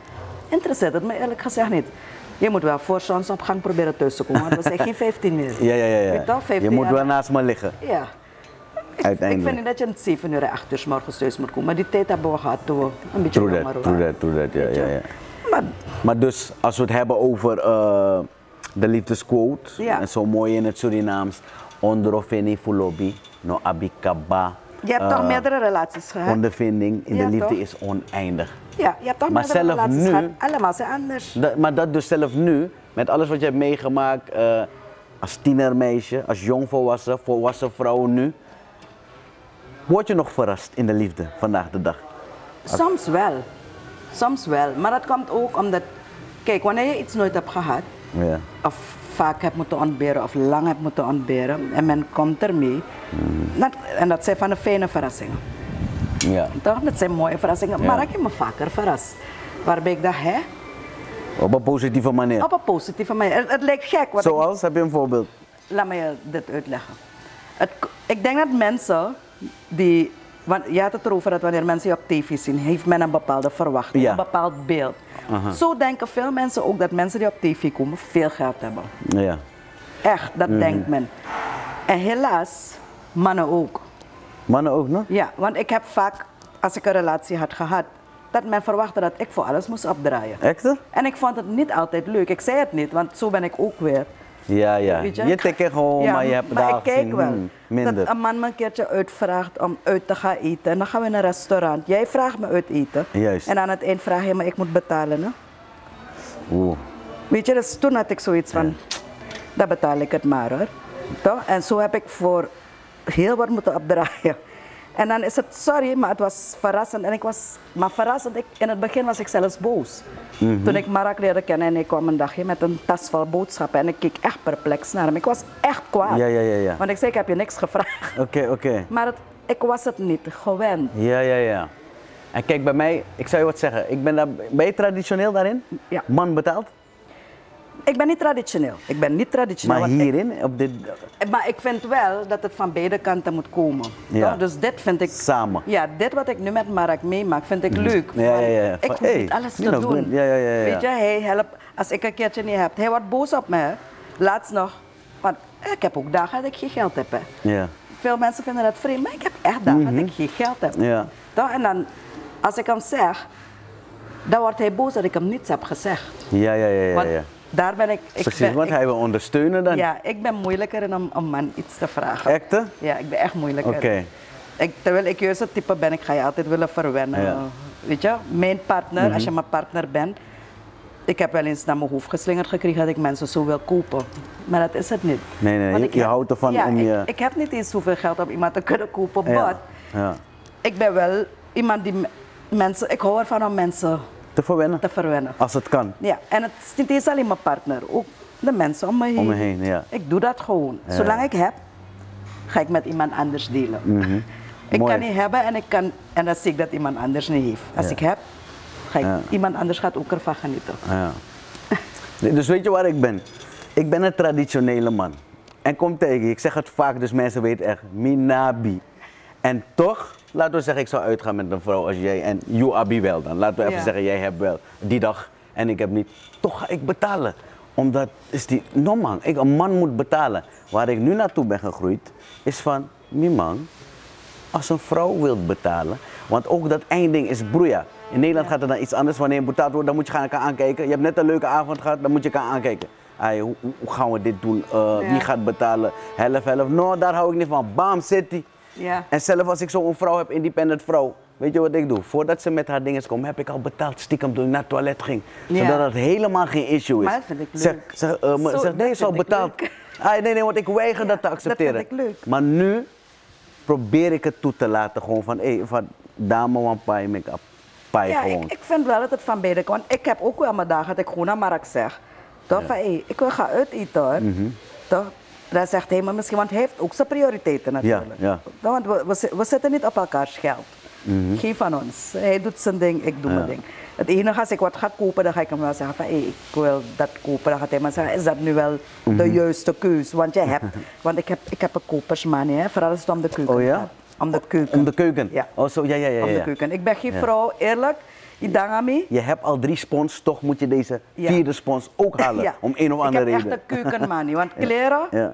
interesseert het me eerlijk gezegd niet. Je moet wel voor zonsopgang proberen thuis te komen, want we zijn geen 15 meer. Ja, ja, ja. Weet ja. toch, 15 Je moet wel naast me liggen. Ja. Ik, vind niet dat je om 7 uur en 8 uur 's morgens thuis moet komen. Maar die tijd hebben we gehad toen we een beetje True waren. true that, true that. Ja, ja, ja. Maar Maar dus, als we het hebben over eh, de liefdesquote, Ja. en zo mooi in het Surinaams, fulobi, no abikaba. je hebt toch eh, meerdere relaties gehad? Ondervinding in Ja, de liefde toch? is oneindig. Ja, je hebt toch Maar meerdere zelf relaties nu- gehad? Allemaal zijn anders. Dat, maar dat dus zelf nu, met alles wat je hebt meegemaakt eh, als tienermeisje, als jongvolwassen, volwassen vrouw nu, word je nog verrast in de liefde vandaag de dag? Soms wel. Soms wel. Maar dat komt ook omdat... Kijk, wanneer je iets nooit hebt gehad... Ja. of vaak hebt moeten ontberen of lang hebt moeten ontberen... en men komt ermee... Dat, en dat zijn van de fijne verrassingen. ja. Toch? Dat zijn mooie verrassingen. Ja. Maar ik heb me vaker verrast. Waarbij ik dacht, hè? Op een positieve manier. Op een positieve manier. Het, het lijkt gek. Want ik- Zoals, heb je een voorbeeld? laat me je dit uitleggen. Het, ik denk dat mensen die. Want je had het erover dat wanneer mensen je op tv zien, heeft men een bepaalde verwachting, Ja. een bepaald beeld. Zo denken veel mensen ook dat mensen die op tv komen veel geld hebben. Ja. Echt, dat denkt men. En helaas, mannen ook. Mannen ook nog? Ja, want ik heb vaak, als ik een relatie had gehad, dat men verwachtte dat ik voor alles moest opdraaien. Echte? En ik vond het niet altijd leuk. Ik zei het niet, want zo ben ik ook weer. Ja, ja. Weet Je tikt gewoon, Ja, maar je hebt maar daar ik kijk gezien, wel. hmm, minder. Dat een man me een keertje uitvraagt om uit te gaan eten. En dan gaan we in een restaurant. Jij vraagt me uit eten. Juist. En aan het eind vraag je me, ik moet betalen. Hè? Oeh. Weet je, dus toen had ik zoiets van, dan betaal ik het maar hoor. Toch? En zo heb ik voor heel wat moeten opdraaien. En dan is het, sorry, maar het was verrassend. En ik was, maar verrassend, ik, in het begin was ik zelfs boos. Mhm. Toen ik Marak leerde kennen en ik kwam een dagje met een tas vol boodschappen. En ik keek echt perplex naar hem. Ik was echt kwaad. Ja, ja, ja, ja. Want ik zei, ik heb je niks gevraagd. Oké, oké. Maar het, ik was het niet gewend. Ja, ja, ja. En kijk, bij mij, ik zou je wat zeggen. Ik ben, daar, ben je traditioneel daarin? Ja. Man betaalt? Ik ben niet traditioneel. Ik ben niet traditioneel. Maar want ik- hierin, op dit... Maar ik vind wel dat het van beide kanten moet komen. Ja. Toch? Dus dit vind ik... Samen. Ja, dit wat ik nu met Mark meemaak, vind ik leuk. Ja, ja, ja. Ik hoef hey, niet alles te doen. Ja, ja, ja, ja. Weet je, hij helpt. Als ik een keertje niet heb, hij wordt boos op mij. Laatst nog. Want ik heb ook dagen dat ik geen geld heb. Hè. Ja. Veel mensen vinden dat vreemd, maar ik heb echt dagen dat ik geen geld heb. Mhm. Ja. Toch? En dan, als ik hem zeg, dan wordt hij boos dat ik hem niets heb gezegd. Ja, ja, ja, ja. Ja. Daar ben ik... ik Precies, ben, want ik- hij wil ondersteunen dan. ja, ik ben moeilijker in om een man iets te vragen. Echte? Ja, ik ben echt moeilijker. Oké. Ik, terwijl ik juist het type ben, ik ga je altijd willen verwennen. Ja. Mhm. Weet je, mijn partner, als je mijn partner bent, ik heb wel eens naar mijn hoofd geslingerd gekregen dat ik mensen zo wil kopen. Maar dat is het niet. Nee, nee, Want je- ik je heb- houdt ervan ja, om ik, je- Ik heb niet eens zoveel geld om iemand te kunnen kopen, Ja. maar ja. ik ben wel iemand die me- mensen, ik hou ervan om mensen Te verwennen. te verwennen. Als het kan. Ja, en het is niet eens alleen mijn partner, ook de mensen om me heen. Om me heen, ja. Ik doe dat gewoon. Ja. Zolang ik heb, ga ik met iemand anders delen. Ik Mooi. kan niet hebben en, ik kan, en dan zie ik dat iemand anders niet heeft. Als Ja. ik heb, ga ik, Ja. iemand anders gaat ook ervan genieten. Ja. Nee, Dus weet je waar ik ben? Ik ben een traditionele man. En kom tegen, ik zeg het vaak, dus mensen weten echt, Minabi. En toch, laten we zeggen, ik zou uitgaan met een vrouw als jij en you Abi wel dan. Laten we even Ja. zeggen, jij hebt wel die dag en ik heb niet. Toch ga ik betalen. Omdat is die, no man, ik, een man moet betalen. Waar ik nu naartoe ben gegroeid, is van, mi man, als een vrouw wilt betalen, want ook dat einding is broeia. In Nederland gaat het dan iets anders. Wanneer je betaald wordt, dan moet je gaan elkaar aankijken. Je hebt net een leuke avond gehad, dan moet je elkaar aankijken. Hoe, hoe- gaan we dit doen? Eh, Wie gaat betalen? Helft, helft. No, daar hou ik niet van. Bam, city. Ja. En zelf als ik zo'n vrouw heb, independent vrouw, weet je wat ik doe? Voordat ze met haar dingen komt, heb ik al betaald stiekem toen ik naar het toilet ging. Ja. Zodat het helemaal geen issue is. Maar dat vind ik Zeg, leuk. zeg, eh, Zo, zeg, nee, dat is al betaald. Ah, nee, nee, want ik weiger Ja, dat te dat vind accepteren. ik leuk. Maar nu probeer ik het toe te laten. Gewoon van, hé, van dame, wan pai, make-up. Ja, gewoon. ik, ik vind wel dat het van beide kan. Ik heb ook wel mijn dagen dat ik gewoon naar Mark zeg. Toch van, hé, ik wil gaan uit eten hoor. Mhm. Toch? Dan zegt hij me misschien, want hij heeft ook zijn prioriteiten natuurlijk. ja. Toch, Want we, we, zi- we zitten niet op elkaars geld. Geen van ons. Hij doet zijn ding, ik doe Mhm. Ja. mijn ding. Het enige als ik wat ga kopen, dan ga ik hem wel zeggen van ik wil dat kopen. Dan gaat hij maar zeggen, is dat nu wel Mhm. de juiste keus? Want je hebt, want ik heb, ik heb een kopersmanie, hè, vooral als het om de keuken Oh ja? Om de keuken. Om de keuken? Ja. Oh, zo, ja, ja, ja. Om de ja. keuken. Ik ben geen Ja. vrouw, eerlijk. Idangami. Je hebt al drie spons, toch moet je deze vierde spons ook halen. Ja. Om een of andere Ik heb reden. echt een keukenmanie. Want kleren, Ja.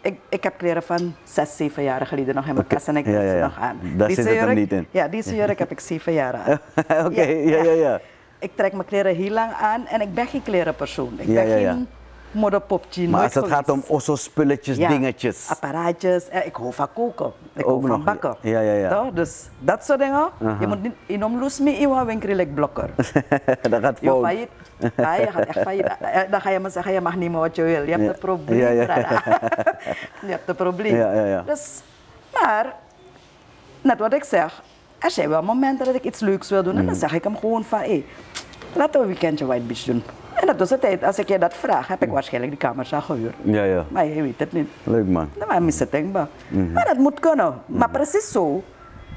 ik, ik heb kleren van zes, zeven jaar geleden nog in mijn kast en ik Ja, heb ja, nog aan. Daar zit het jurk- niet in. Ja, deze jurk heb ik zeven jaar aan. Oké, ja, ja, ja. Ik trek mijn kleren heel lang aan en ik ben geen klerenpersoon. Ik Ja, ben ja, ja. geen modderpopje. Maar als het gaat om osso spulletjes, Ja, dingetjes. Apparaatjes. En ik hou van koken. Ik Ook hou van nog, bakken. ja, ja, ja. Toch? Dus dat soort dingen. Je moet niet in omloes mee in een winkel blokker. dat gaat Je fout. failliet. Ja, je gaat echt failliet. Eh, Dan ga je maar zeggen, je mag niet meer wat je wil. Je hebt Ja. een probleem. Ja, je hebt een probleem. Ja, ja, ja. Dus, maar, net wat ik zeg, er zijn wel momenten dat ik iets leuks wil doen. En Mm. dan zeg ik hem gewoon van, hé, laten we een weekendje White Beach doen. En dat is de tijd, als ik je dat vraag, heb ik waarschijnlijk die kamers al gehuurd. Ja, ja. Maar je weet het niet. Leuk man. Nou, maar mis het denkbaar. Mhm. Maar dat moet kunnen. Maar precies zo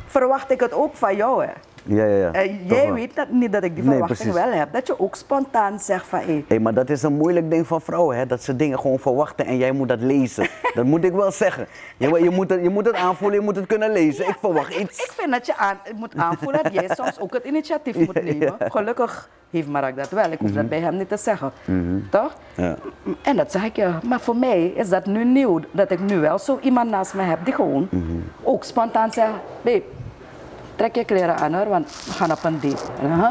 verwacht ik het ook van jou. Hè. Ja, ja, ja. Eh, Toch jij weet dat niet dat ik die Nee, verwachting precies. wel heb. Dat je ook spontaan zegt van hé. Hé, maar dat is een moeilijk ding van vrouwen, hè? dat ze dingen gewoon verwachten en jij moet dat lezen. dat moet ik wel zeggen. Je, je, moet het, je moet het aanvoelen, je moet het kunnen lezen. ik verwacht ik, iets. ik vind dat je aan, moet aanvoelen dat jij soms ook het initiatief moet nemen. Gelukkig heeft Mark dat wel. Ik hoef dat bij hem niet te zeggen. Toch? Mhm. Ja. En dat zeg ik je. Maar voor mij is dat nu nieuw. Dat ik nu wel zo iemand naast me heb die gewoon Mhm. ook spontaan zegt: Babe, trek je kleren aan hoor, want we gaan op een date. Huh?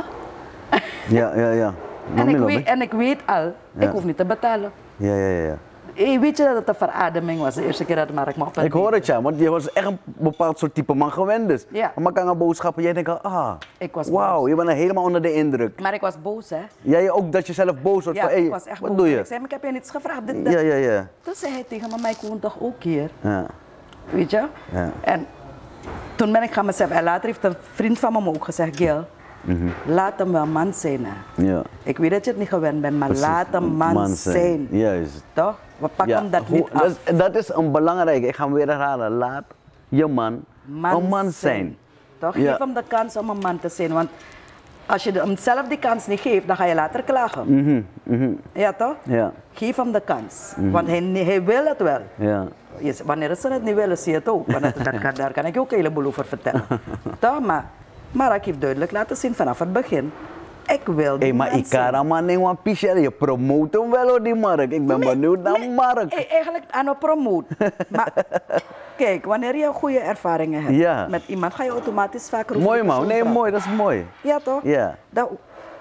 Ja, ja, ja. En ik, weet, en ik weet al, ik hoef niet te betalen. Ja, ja, ja. Hey, weet je dat het een verademing was de eerste keer dat Mark een Ik hoor het ja, want je was echt een bepaald soort type man gewend dus. Ja. Maar kan een boodschappen, jij denkt al, ah, Ik was wauw, je bent er helemaal onder de indruk. Maar ik was boos, hè? Jij ook dat je zelf boos wordt Ja, van, ik was echt wat boos. doe je? Ik zei, ik heb je niets gevraagd. Dit, dat. Ja, ja, ja. Toen zei hij tegen me, maar ik woon toch ook hier? ja. Weet je? Ja. En toen ben ik gaan mezelf... En later heeft een vriend van me ook gezegd, Gil, Mhm. laat hem wel man zijn. Hè. ja. Ik weet dat je het niet gewend bent, maar Precies. laat hem man, zijn. Juist. Toch? We pakken hem dat niet af. dat, is- dat is een belangrijke, ik ga hem weer herhalen. Laat je man, een man zijn. Toch? Ja. Geef hem de kans om een man te zijn. Want als je hem zelf die kans niet geeft, dan ga je later klagen. Ja, toch? Mhm, Ja, Geef hem de kans. Want hij, hij wil het wel. ja. Wanneer ze het niet willen, zie je het ook. Want dat daar kan ik ook een heleboel over vertellen. toch? Maar Mark heeft duidelijk laten zien vanaf het begin. Ik wil die maar zijn. kan maar niet een pichel. Je promoot hem wel hoor, die Mark. Ik ben benieuwd naar nee, Mark. eh, Eigenlijk aan het promoten. maar kijk, wanneer je goede ervaringen hebt Ja. met iemand, ga je automatisch vaker Mooi man, nee praten. mooi, dat is mooi. Ja, toch? Ja. Dat,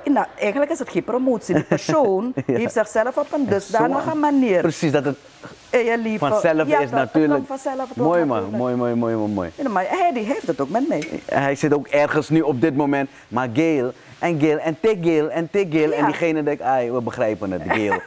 nou, eigenlijk is het geen promotie. Die persoon Ja. heeft zichzelf op een dusdanige manier Precies, dat het je vanzelf ja, is natuurlijk. vanzelf, mooi man, natuurlijk. mooi, mooi, mooi, mooi, mooi. Ja, maar hij die heeft het ook met mij. Hij zit ook ergens nu op dit moment, maar Gail en Gail en tik Gail en tik Gail. En diegene denkt, ai, we begrijpen het, Gail.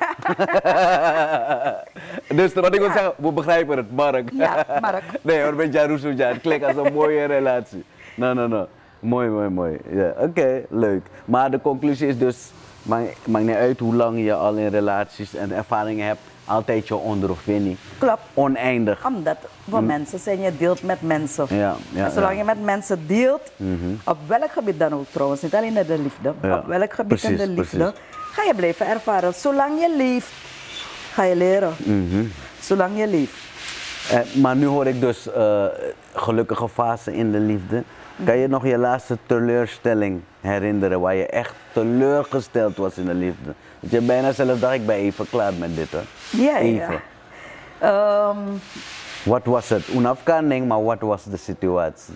dus wat ik wil zeggen, we begrijpen het, Mark. Ja, Mark. nee hoor, met Jaruso, ja, het klinkt als een mooie relatie. No, no, no. Mooi, mooi, mooi. Ja, Oké, leuk. Maar de conclusie is dus, maakt niet uit hoe lang je al in relaties en ervaringen hebt, altijd je ondervinning. Klopt. Oneindig. Omdat we mensen zijn, je deelt met mensen. Mm. Ja, ja, en zolang ja. je met mensen deelt, op welk gebied dan ook trouwens, niet alleen in de liefde, Ja, op welk gebied in de precies, liefde, precies. ga je blijven ervaren. Zolang je leeft, ga je leren. Mhm. Zolang je leeft. Eh, maar nu hoor ik dus eh, gelukkige fase in de liefde. Kan je nog je laatste teleurstelling herinneren waar je echt teleurgesteld was in de liefde? Want je bijna zelf dacht ik ben even klaar met dit hoor. Ja, ja. Even. Ehm, Wat was het? Een afkanding, maar wat was de situatie?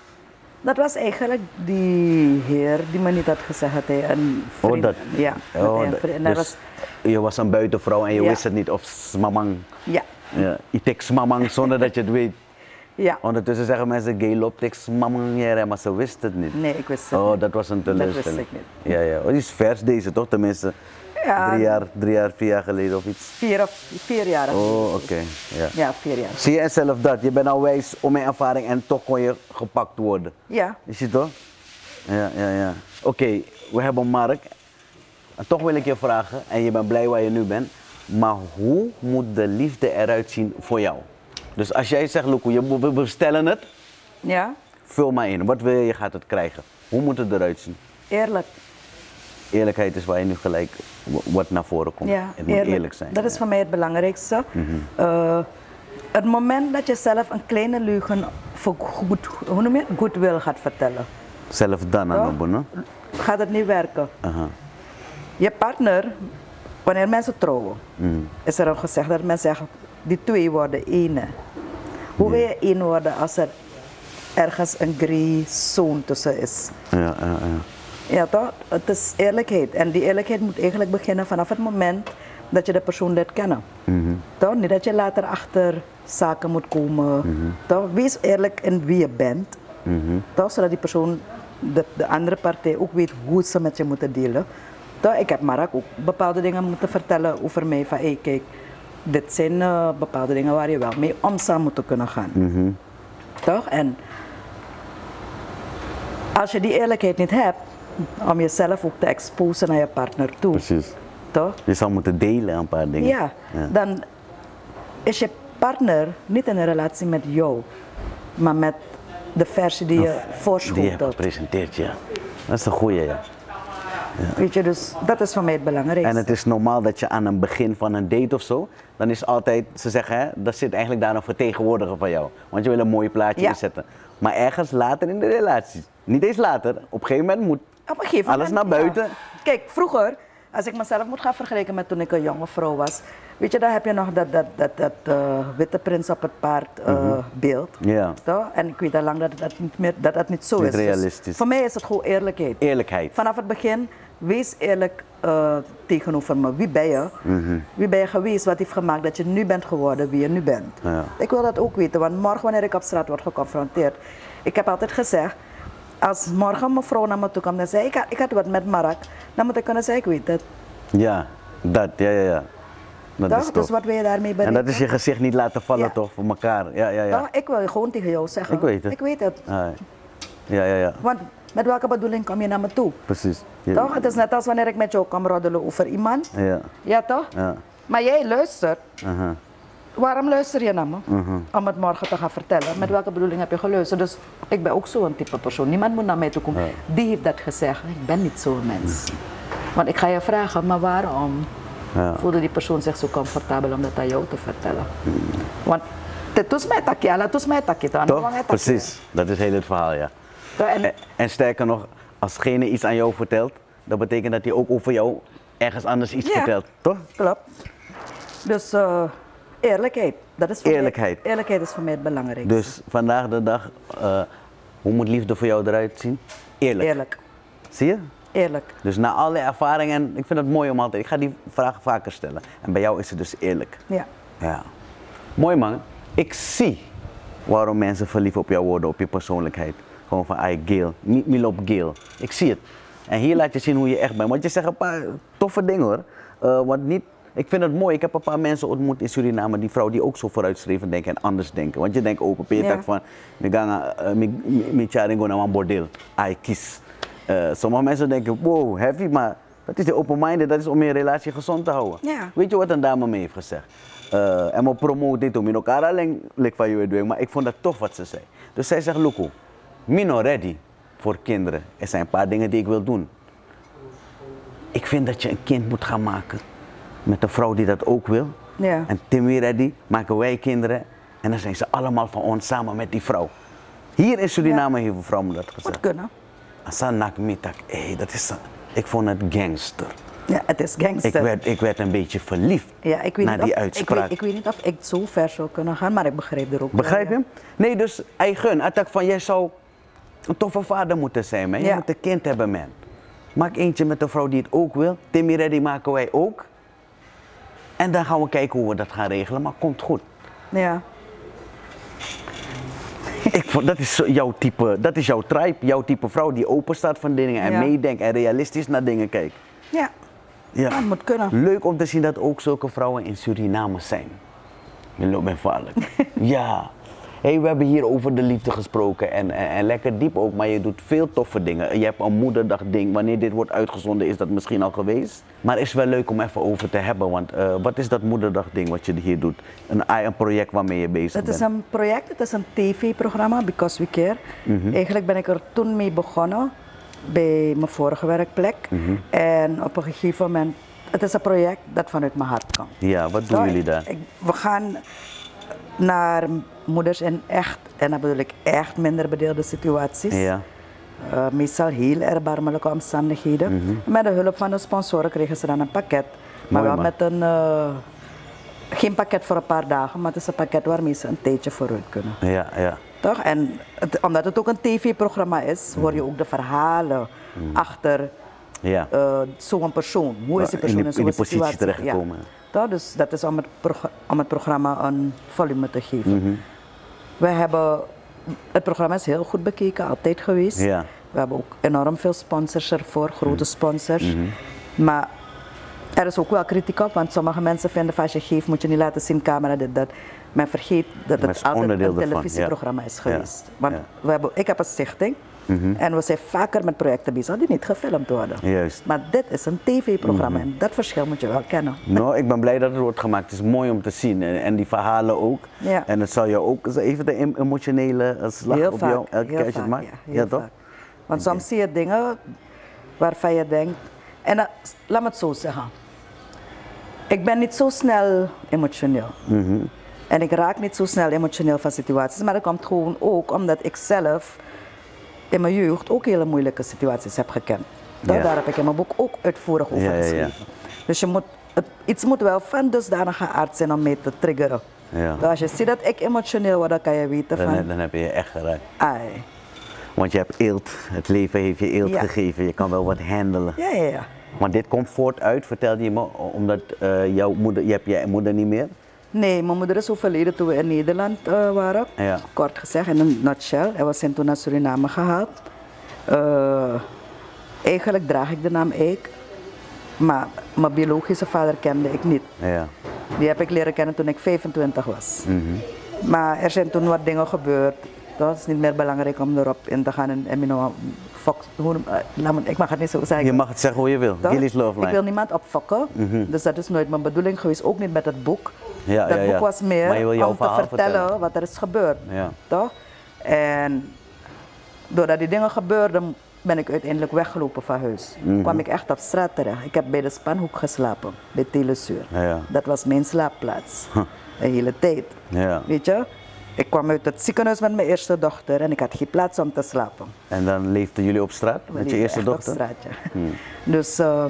Dat was eigenlijk die heer die me niet had gezegd dat hij een vriend... Oh, dat. Ja, dat Oh, dat- dus was... Je was een buitenvrouw en je Ja. wist het niet of smamang. Ja, Ja, itek smamang zonder dat je het weet. ja. Ondertussen zeggen mensen gay loopt ik smamang maar ze wist het niet. Nee, ik wist het Oh, niet. dat was een Dat wist teleurstelling. ik niet. Ja, ja. Oh, die is vers deze toch? Tenminste, Ja. drie, jaar, drie jaar, vier jaar geleden of iets. Vier, of, vier jaar. Oh, oké. Ja. Ja, vier jaar. Zie je zelf dat? Je bent al wijs om mijn ervaring en toch kon je gepakt worden. Ja, Is je toch? Ja, ja, ja. Oké, we hebben Mark. En toch wil ik je vragen, en je bent blij waar je nu bent, maar hoe moet de liefde eruit zien voor jou? Dus als jij zegt, Loeko, je- we bestellen het, ja, vul maar in. Wat wil je, je gaat het krijgen. Hoe moet het eruit zien? eerlijk. Eerlijkheid is waar je nu gelijk wat naar voren komt. Ja, het moet eerlijk, zijn. Dat is voor mij het belangrijkste. Mhm. Eh, het moment dat je zelf een kleine leugen voor goed, hoe noem je het? Goodwill gaat vertellen, Zelf dan aan het doen, gaat het niet werken. Je partner, wanneer mensen trouwen, Mhm. is er al gezegd dat mensen zeggen, die twee worden één. Hoe wil je één worden als er ergens een grey zone tussen is? Ja, ja, ja. Ja toch? Het is eerlijkheid. En die eerlijkheid moet eigenlijk beginnen vanaf het moment dat je de persoon leert kennen. Toch? Niet dat je later achter zaken moet komen. Toch? Wees eerlijk in wie je bent. Toch? Zodat die persoon, de, de andere partij ook weet hoe ze met je moeten delen. Toch? Ik heb Mark ook bepaalde dingen moeten vertellen over mij. Van hey, kijk, dit zijn eh, bepaalde dingen waar je wel mee om zou moeten kunnen gaan. Toch? En als je die eerlijkheid niet hebt, om jezelf ook te exposen naar je partner toe, Precies. toch? Je zal moeten delen een paar dingen. Ja, dan is je partner niet in een relatie met jou, maar met de versie die je Die je voorschotelt. gepresenteerd, ja. Dat is een goeie, ja. Weet je, dus dat is voor mij het belangrijkste. En het is normaal dat je aan een begin van een date of zo, dan is altijd, ze zeggen, hè, dat zit eigenlijk daar een vertegenwoordiger van jou. Want je wil een mooi plaatje Ja. inzetten. Maar ergens later in de relatie, niet eens later, op een gegeven moment moet Op een gegeven alles naar ja. buiten. Kijk, vroeger, als ik mezelf moet gaan vergelijken met toen ik een jonge vrouw was, weet je, dan heb je nog dat, dat, dat, dat eh, witte prins op het paard eh, beeld. Mhm. Ja. Toch? En ik weet al lang dat dat niet, meer, dat dat niet zo Niet is. Dus realistisch. voor mij is het gewoon eerlijkheid. Eerlijkheid. Vanaf het begin, wees eerlijk eh, tegenover me. Wie ben je? Mhm. Wie ben je geweest? Wat heeft gemaakt dat je nu bent geworden wie je nu bent? Ja. Ik wil dat ook weten, want morgen wanneer ik op straat word geconfronteerd. Ik heb altijd gezegd, als morgen mijn vrouw naar me toe komt en zegt, ik had, ik had wat met Mark, dan moet ik kunnen zeggen, ik weet het. Ja, dat, ja, ja, ja. Dat Toch? is Dus wat wil je daarmee En bereiken? dat is je gezicht niet laten vallen Ja. toch, voor elkaar. Ja, ja, ja. Toch? Ik wil gewoon tegen jou zeggen. Ik weet het. Ik weet het. Ah, ja, ja, ja, Want met welke bedoeling kom je naar me toe? precies. Ja. Toch? Het is net als wanneer ik met jou kom roddelen over iemand. Ja, Ja, toch? ja. Maar jij luistert. Waarom luister je naar me? Mhm. Om het morgen te gaan vertellen. Met welke bedoeling heb je geluisterd? Dus ik ben ook zo'n type persoon. Niemand moet naar mij toe komen. Die heeft dat gezegd. Ik ben niet zo'n mens. Want ik ga je vragen, maar waarom Ja. voelde die persoon zich zo comfortabel om dat aan jou te vertellen? Want het is mij takje, het is mij takje. toch? Precies. Dat is heel het verhaal, ja. En, En, sterker nog, als degene iets aan jou vertelt, dat betekent dat hij ook over jou ergens anders iets Ja. vertelt, toch? klopt. Dus eh, eerlijkheid. Dat is voor mij- Eerlijkheid. eerlijkheid is voor mij het belangrijkste. Dus vandaag de dag, eh, hoe moet liefde voor jou eruit zien? Eerlijk. Eerlijk. Zie je? Eerlijk. Dus na alle ervaringen, ik vind het mooi om altijd, ik ga die vraag vaker stellen. En bij jou is het dus eerlijk. Ja. Ja. Mooi man. Ik zie waarom mensen verliefd op jou worden, op je persoonlijkheid. Gewoon van, ai, Geel. Niet meer op Geel. Ik zie het. En hier laat je zien hoe je echt bent. Want je zegt een paar toffe dingen hoor. Eh, want niet, ik vind het mooi. Ik heb een paar mensen ontmoet in Suriname, die vrouw die ook zo vooruitstrevend denken en anders denken. Want je denkt open, je Ja. denkt van, "Mi ganga, eh, mi- mi- mi charingo naar een bordeel. Ai, kies. Eh, sommige mensen denken, wow, heavy, maar dat is de open-minded, dat is om je relatie gezond te houden. Ja. Weet je wat een dame me heeft gezegd? Eh, en me promote dit om in elkaar alleen van je doen, maar ik vond dat tof wat ze zei. Dus zij zegt, Luko, Mino ready voor kinderen. Er zijn een paar dingen die ik wil doen. Ik vind dat je een kind moet gaan maken met een vrouw die dat ook wil. Ja. En Timmy ready, maken wij kinderen. En dan zijn ze allemaal van ons samen met die vrouw. Hier in Suriname heeft een vrouw me dat Moet gezegd. kunnen. Asan nak mitak, hey, dat is, ik vond het gangster. Ja, het is gangster. Ik werd, ik werd een beetje verliefd Ja, ik weet, na niet die of, ik, uitspraak. weet, ik weet niet of ik zo ver zou kunnen gaan, maar ik begrijp er ook wel, Begrijp je ja. Nee, dus eigen. Attack van jij zou een toffe vader moeten zijn, man. Je Ja. moet een kind hebben, man. Maak eentje met een vrouw die het ook wil. Timmy Reddy maken wij ook. En dan gaan we kijken hoe we dat gaan regelen, maar komt goed. Ja. Ik vond, dat is jouw type, dat is jouw tribe, jouw type vrouw die open staat van dingen en Ja. meedenkt en realistisch naar dingen kijkt. Ja. Ja. Dat moet kunnen. Leuk om te zien dat ook zulke vrouwen in Suriname zijn. Je loopt ben vaarlijk. ja. Hey, we hebben hier over de liefde gesproken en, en, en lekker diep ook, maar je doet veel toffe dingen. Je hebt een moederdag ding. Wanneer dit wordt uitgezonden is dat misschien al geweest. Maar is wel leuk om even over te hebben, want eh, wat is dat moederdag ding wat je hier doet? Een, een project waarmee je bezig Het bent. is een project, het is een tv-programma, Because We Care. Mhm. Eigenlijk ben ik er toen mee begonnen, bij mijn vorige werkplek. Mhm. En op een gegeven moment, het is een project dat vanuit mijn hart kwam. Ja, wat doen Zo, jullie daar? ik- we gaan naar moeders in echt, en dan bedoel ik echt minder bedeelde situaties. Ja. Eh, meestal heel erbarmelijke omstandigheden. Met de hulp van de sponsoren kregen ze dan een pakket. Maar Mhm. Mooi, wel man. met een, eh, geen pakket voor een paar dagen, maar het is een pakket waarmee ze een tijdje vooruit kunnen. Ja, ja. Toch? En het- omdat het ook een tv-programma is, hoor je ook de verhalen achter Ja. eh, zo'n persoon. Hoe is die persoon in zo'n in die situatie? terechtgekomen. Ja. Dus dat is om het, om het programma een volume te geven. Mhm. We hebben, het programma is heel goed bekeken, altijd geweest. Ja. We hebben ook enorm veel sponsors ervoor, grote Mhm. sponsors. Maar er is ook wel kritiek op, want sommige mensen vinden van als je geeft moet je niet laten zien, camera, dit, dat. Men vergeet dat het altijd een televisieprogramma ja. is geweest. Ja, Want. Mhm. we hebben, ik heb een stichting en we zijn vaker met projecten bezig die niet gefilmd worden. Juist. Maar dit is een tv-programma Mhm. en dat verschil moet je wel kennen. Nou, ik ben blij dat het wordt gemaakt. Het is mooi om te zien. En, en die verhalen ook. Ja. En het zal je ook even de em- emotionele eh, slag heel op vaak, jou elke keer als je het maakt. Ja, toch? vaak. Want soms zie je dingen waarvan je denkt... En dat- laat me het zo zeggen. Ik ben niet zo snel emotioneel. Mhm. En ik raak niet zo snel emotioneel van situaties. Maar dat komt gewoon ook omdat ik zelf in mijn jeugd ook hele moeilijke situaties heb gekend. Daar- Ja. Daar heb ik in mijn boek ook uitvoerig over geschreven. Dus je moet, het, iets moet wel van dusdanige aard zijn om mee te triggeren. Ja. Dus als je ziet dat ik emotioneel word, dan kan je weten Dan, van... dan heb je je echt geraakt. Ai. Want je hebt eelt. Het leven heeft je eelt gegeven. Je kan wel wat handelen. Ja, ja, ja. Maar dit komt voort uit, vertelde je me, omdat eh, jouw moeder, je hebt je moeder niet meer. Nee, mijn moeder is overleden toen we in Nederland eh, waren. Ja. Kort gezegd, in een nutshell. En we zijn toen naar Suriname gehaald. Eh, eigenlijk draag ik de naam Eik. Maar mijn biologische vader kende ik niet. Ja. Die heb ik leren kennen toen ik 25 was. Mhm. Maar er zijn toen wat dingen gebeurd. Dat is niet meer belangrijk om erop in te gaan. En, en you know, fox, hoe, noem- eh, me- ik mag het niet zo zeggen. Je mag het zeggen hoe je wil. Gilly's Love Ik wil Line. Mhm. niemand opfokken, dus dat is nooit mijn bedoeling geweest, ook niet met het boek. Ja, dat ja, boek ja. was meer om te vertellen, vertellen. wat er is gebeurd. Toch? En doordat die dingen gebeurden, ben ik uiteindelijk weggelopen van huis. Mhm. kwam ik echt op straat terecht. Ik heb bij de Spanhoek geslapen, bij Telesuur. Dat was mijn slaapplaats, de hele tijd. Weet je? Ik kwam uit het ziekenhuis met mijn eerste dochter en ik had geen plaats om te slapen. En dan leefden jullie op straat We met je eerste dochter? Hmm. Op straat, ja. Dus eh,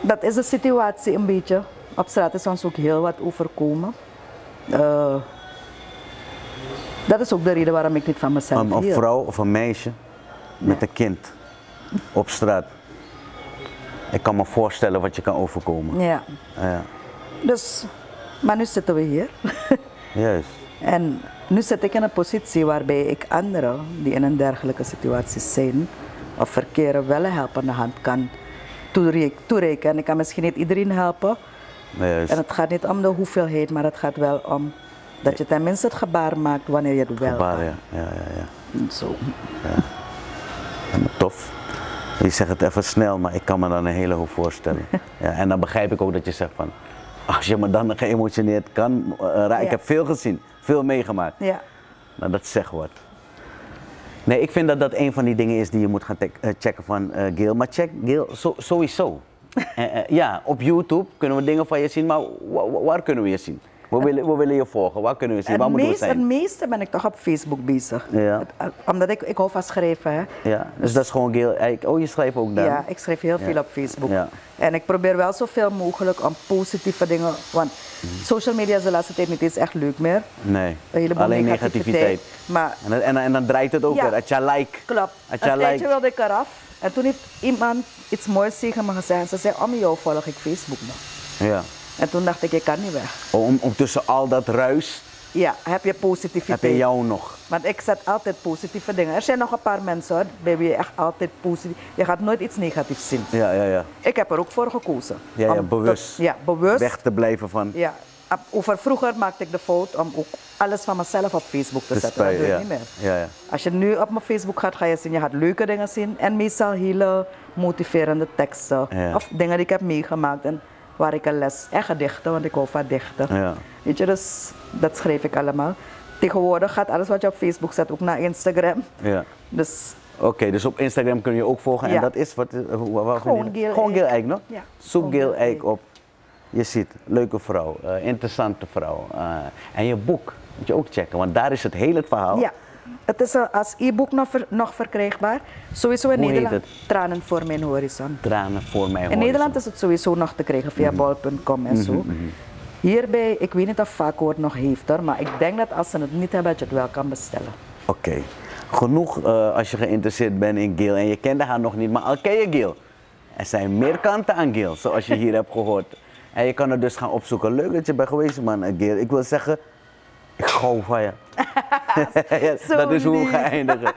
dat is de situatie een beetje. Op straat is ons ook heel wat overkomen. Eh, dat is ook de reden waarom ik niet van mezelf Een, een vrouw of een meisje met een kind op straat. Ik kan me voorstellen wat je kan overkomen. Ja. Ja, Dus, maar nu zitten we hier. juist. En nu zit ik in een positie waarbij ik anderen die in een dergelijke situatie zijn of verkeren wel een helpende hand kan toere- toerekenen. Ik kan misschien niet iedereen helpen. juist. En het gaat niet om de hoeveelheid, maar het gaat wel om dat je tenminste het gebaar maakt wanneer je het wel Gebaar, kan. ja. Ja, ja, ja. Zo. Ja, tof. Je zegt het even snel, maar ik kan me dan een hele hoop voorstellen. Ja, en dan begrijp ik ook dat je zegt van, als je me dan geëmotioneerd kan raken. Ik heb veel gezien, veel meegemaakt. Ja. Nou, dat zegt wat. Nee, ik vind dat dat een van die dingen is die je moet gaan eh, checken van eh Gil. Maar check Gil sowieso. Eh, ja, op YouTube kunnen we dingen van je zien, maar wa- wa- waar kunnen we je zien? We willen, willen je volgen. Waar kunnen we zien? Het, we meest, het zijn? meeste ben ik toch op Facebook bezig. Ja. Het- eh, omdat ik, ik hou van schrijven. Hè. Ja, dus dat is gewoon Gil Eik. Oh, je schrijft ook daar? Ja, ik schrijf heel veel op Facebook. Ja. En ik probeer wel zoveel mogelijk om positieve dingen. Want social media is de laatste tijd niet eens echt leuk meer. Nee, alleen negativiteit. Maar En, dan- en, en dan draait het ook Ja. weer. Als je like. klopt. Je tijdje like. wilde ik eraf. En toen heeft iemand iets moois tegen me gezegd. Ze zei, om jou volg ik Facebook nog. Ja. En toen dacht ik, ik kan niet weg. Om, om tussen al dat ruis Ja, heb je positiviteit. heb je jou nog. Want ik zet altijd positieve dingen. Er zijn nog een paar mensen hoor, bij wie je echt altijd positief... Je gaat nooit iets negatiefs zien. Ja, ja, ja. Ik heb er ook voor gekozen. Ja, ja te- bewust. ja, bewust. Weg te blijven van Ja. Over vroeger maakte ik de fout om ook alles van mezelf op Facebook te te zetten. Dat doe ik Ja. niet meer. Ja, ja. Als je nu op mijn Facebook gaat, ga je zien, je gaat leuke dingen zien. En meestal hele motiverende teksten. Of dingen die ik heb meegemaakt en waar ik een les... En gedichten, want ik hou van dichten. Ja. Weet je, dus dat schrijf ik allemaal. Tegenwoordig gaat alles wat je op Facebook zet ook naar Instagram. ja. Dus Oké, dus op Instagram kun je ook volgen. En dat is wat. hoe- waar Gewoon Gil Gewoon Eik. Eik, no? Ja, Zoek Gil Eik op. Je ziet, leuke vrouw, eh, interessante vrouw. Eh, en je boek moet je ook checken, want daar is het hele verhaal. ja, het is als e-book nog, ver- nog verkrijgbaar. Sowieso in Hoe heet Nederland. Tranen voor mijn horizon. Tranen voor mij. In Nederland is het sowieso nog te krijgen via bol.com en zo. Hierbij, ik weet niet of Vacoord nog heeft hoor, maar ik denk dat als ze het niet hebben, dat je het wel kan bestellen. Oké. Genoeg eh, als je geïnteresseerd bent in Gil en je kende haar nog niet, maar al ken je Gil. Er zijn meer kanten aan Gil, zoals je hier hebt gehoord. En je kan het dus gaan opzoeken. Leuk dat je bent geweest, man, Gil. Ik wil zeggen, ik hou van je. Ja, Zo dat is hoe we gaan eindigen.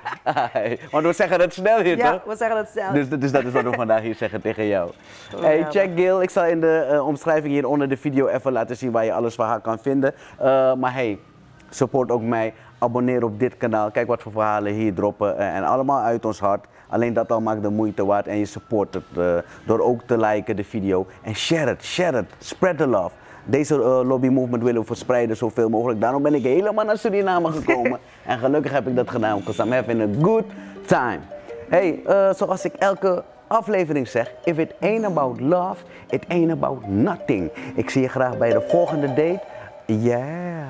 Want we zeggen het snel hier, Ja, toch? we zeggen het zelf. Dus, dus dat is wat we vandaag hier zeggen tegen jou. Hey, ja, check Gil. Ik zal in de eh, omschrijving hier onder de video even laten zien waar je alles van haar kan vinden. Eh, maar hey, support ook mij. Abonneer op dit kanaal. Kijk wat voor verhalen hier droppen. eh, en allemaal uit ons hart. Alleen dat al maakt de moeite waard. En je support het door ook te liken de video. En share het, share het. Spread the love. Deze eh, lobby movement willen we verspreiden zoveel mogelijk. Daarom ben ik helemaal naar Suriname gekomen. en gelukkig heb ik dat gedaan. Because I'm having a good time. Hey, eh, zoals ik elke aflevering zeg, if it ain't about love, it ain't about nothing. Ik zie je graag bij de volgende date. Yeah.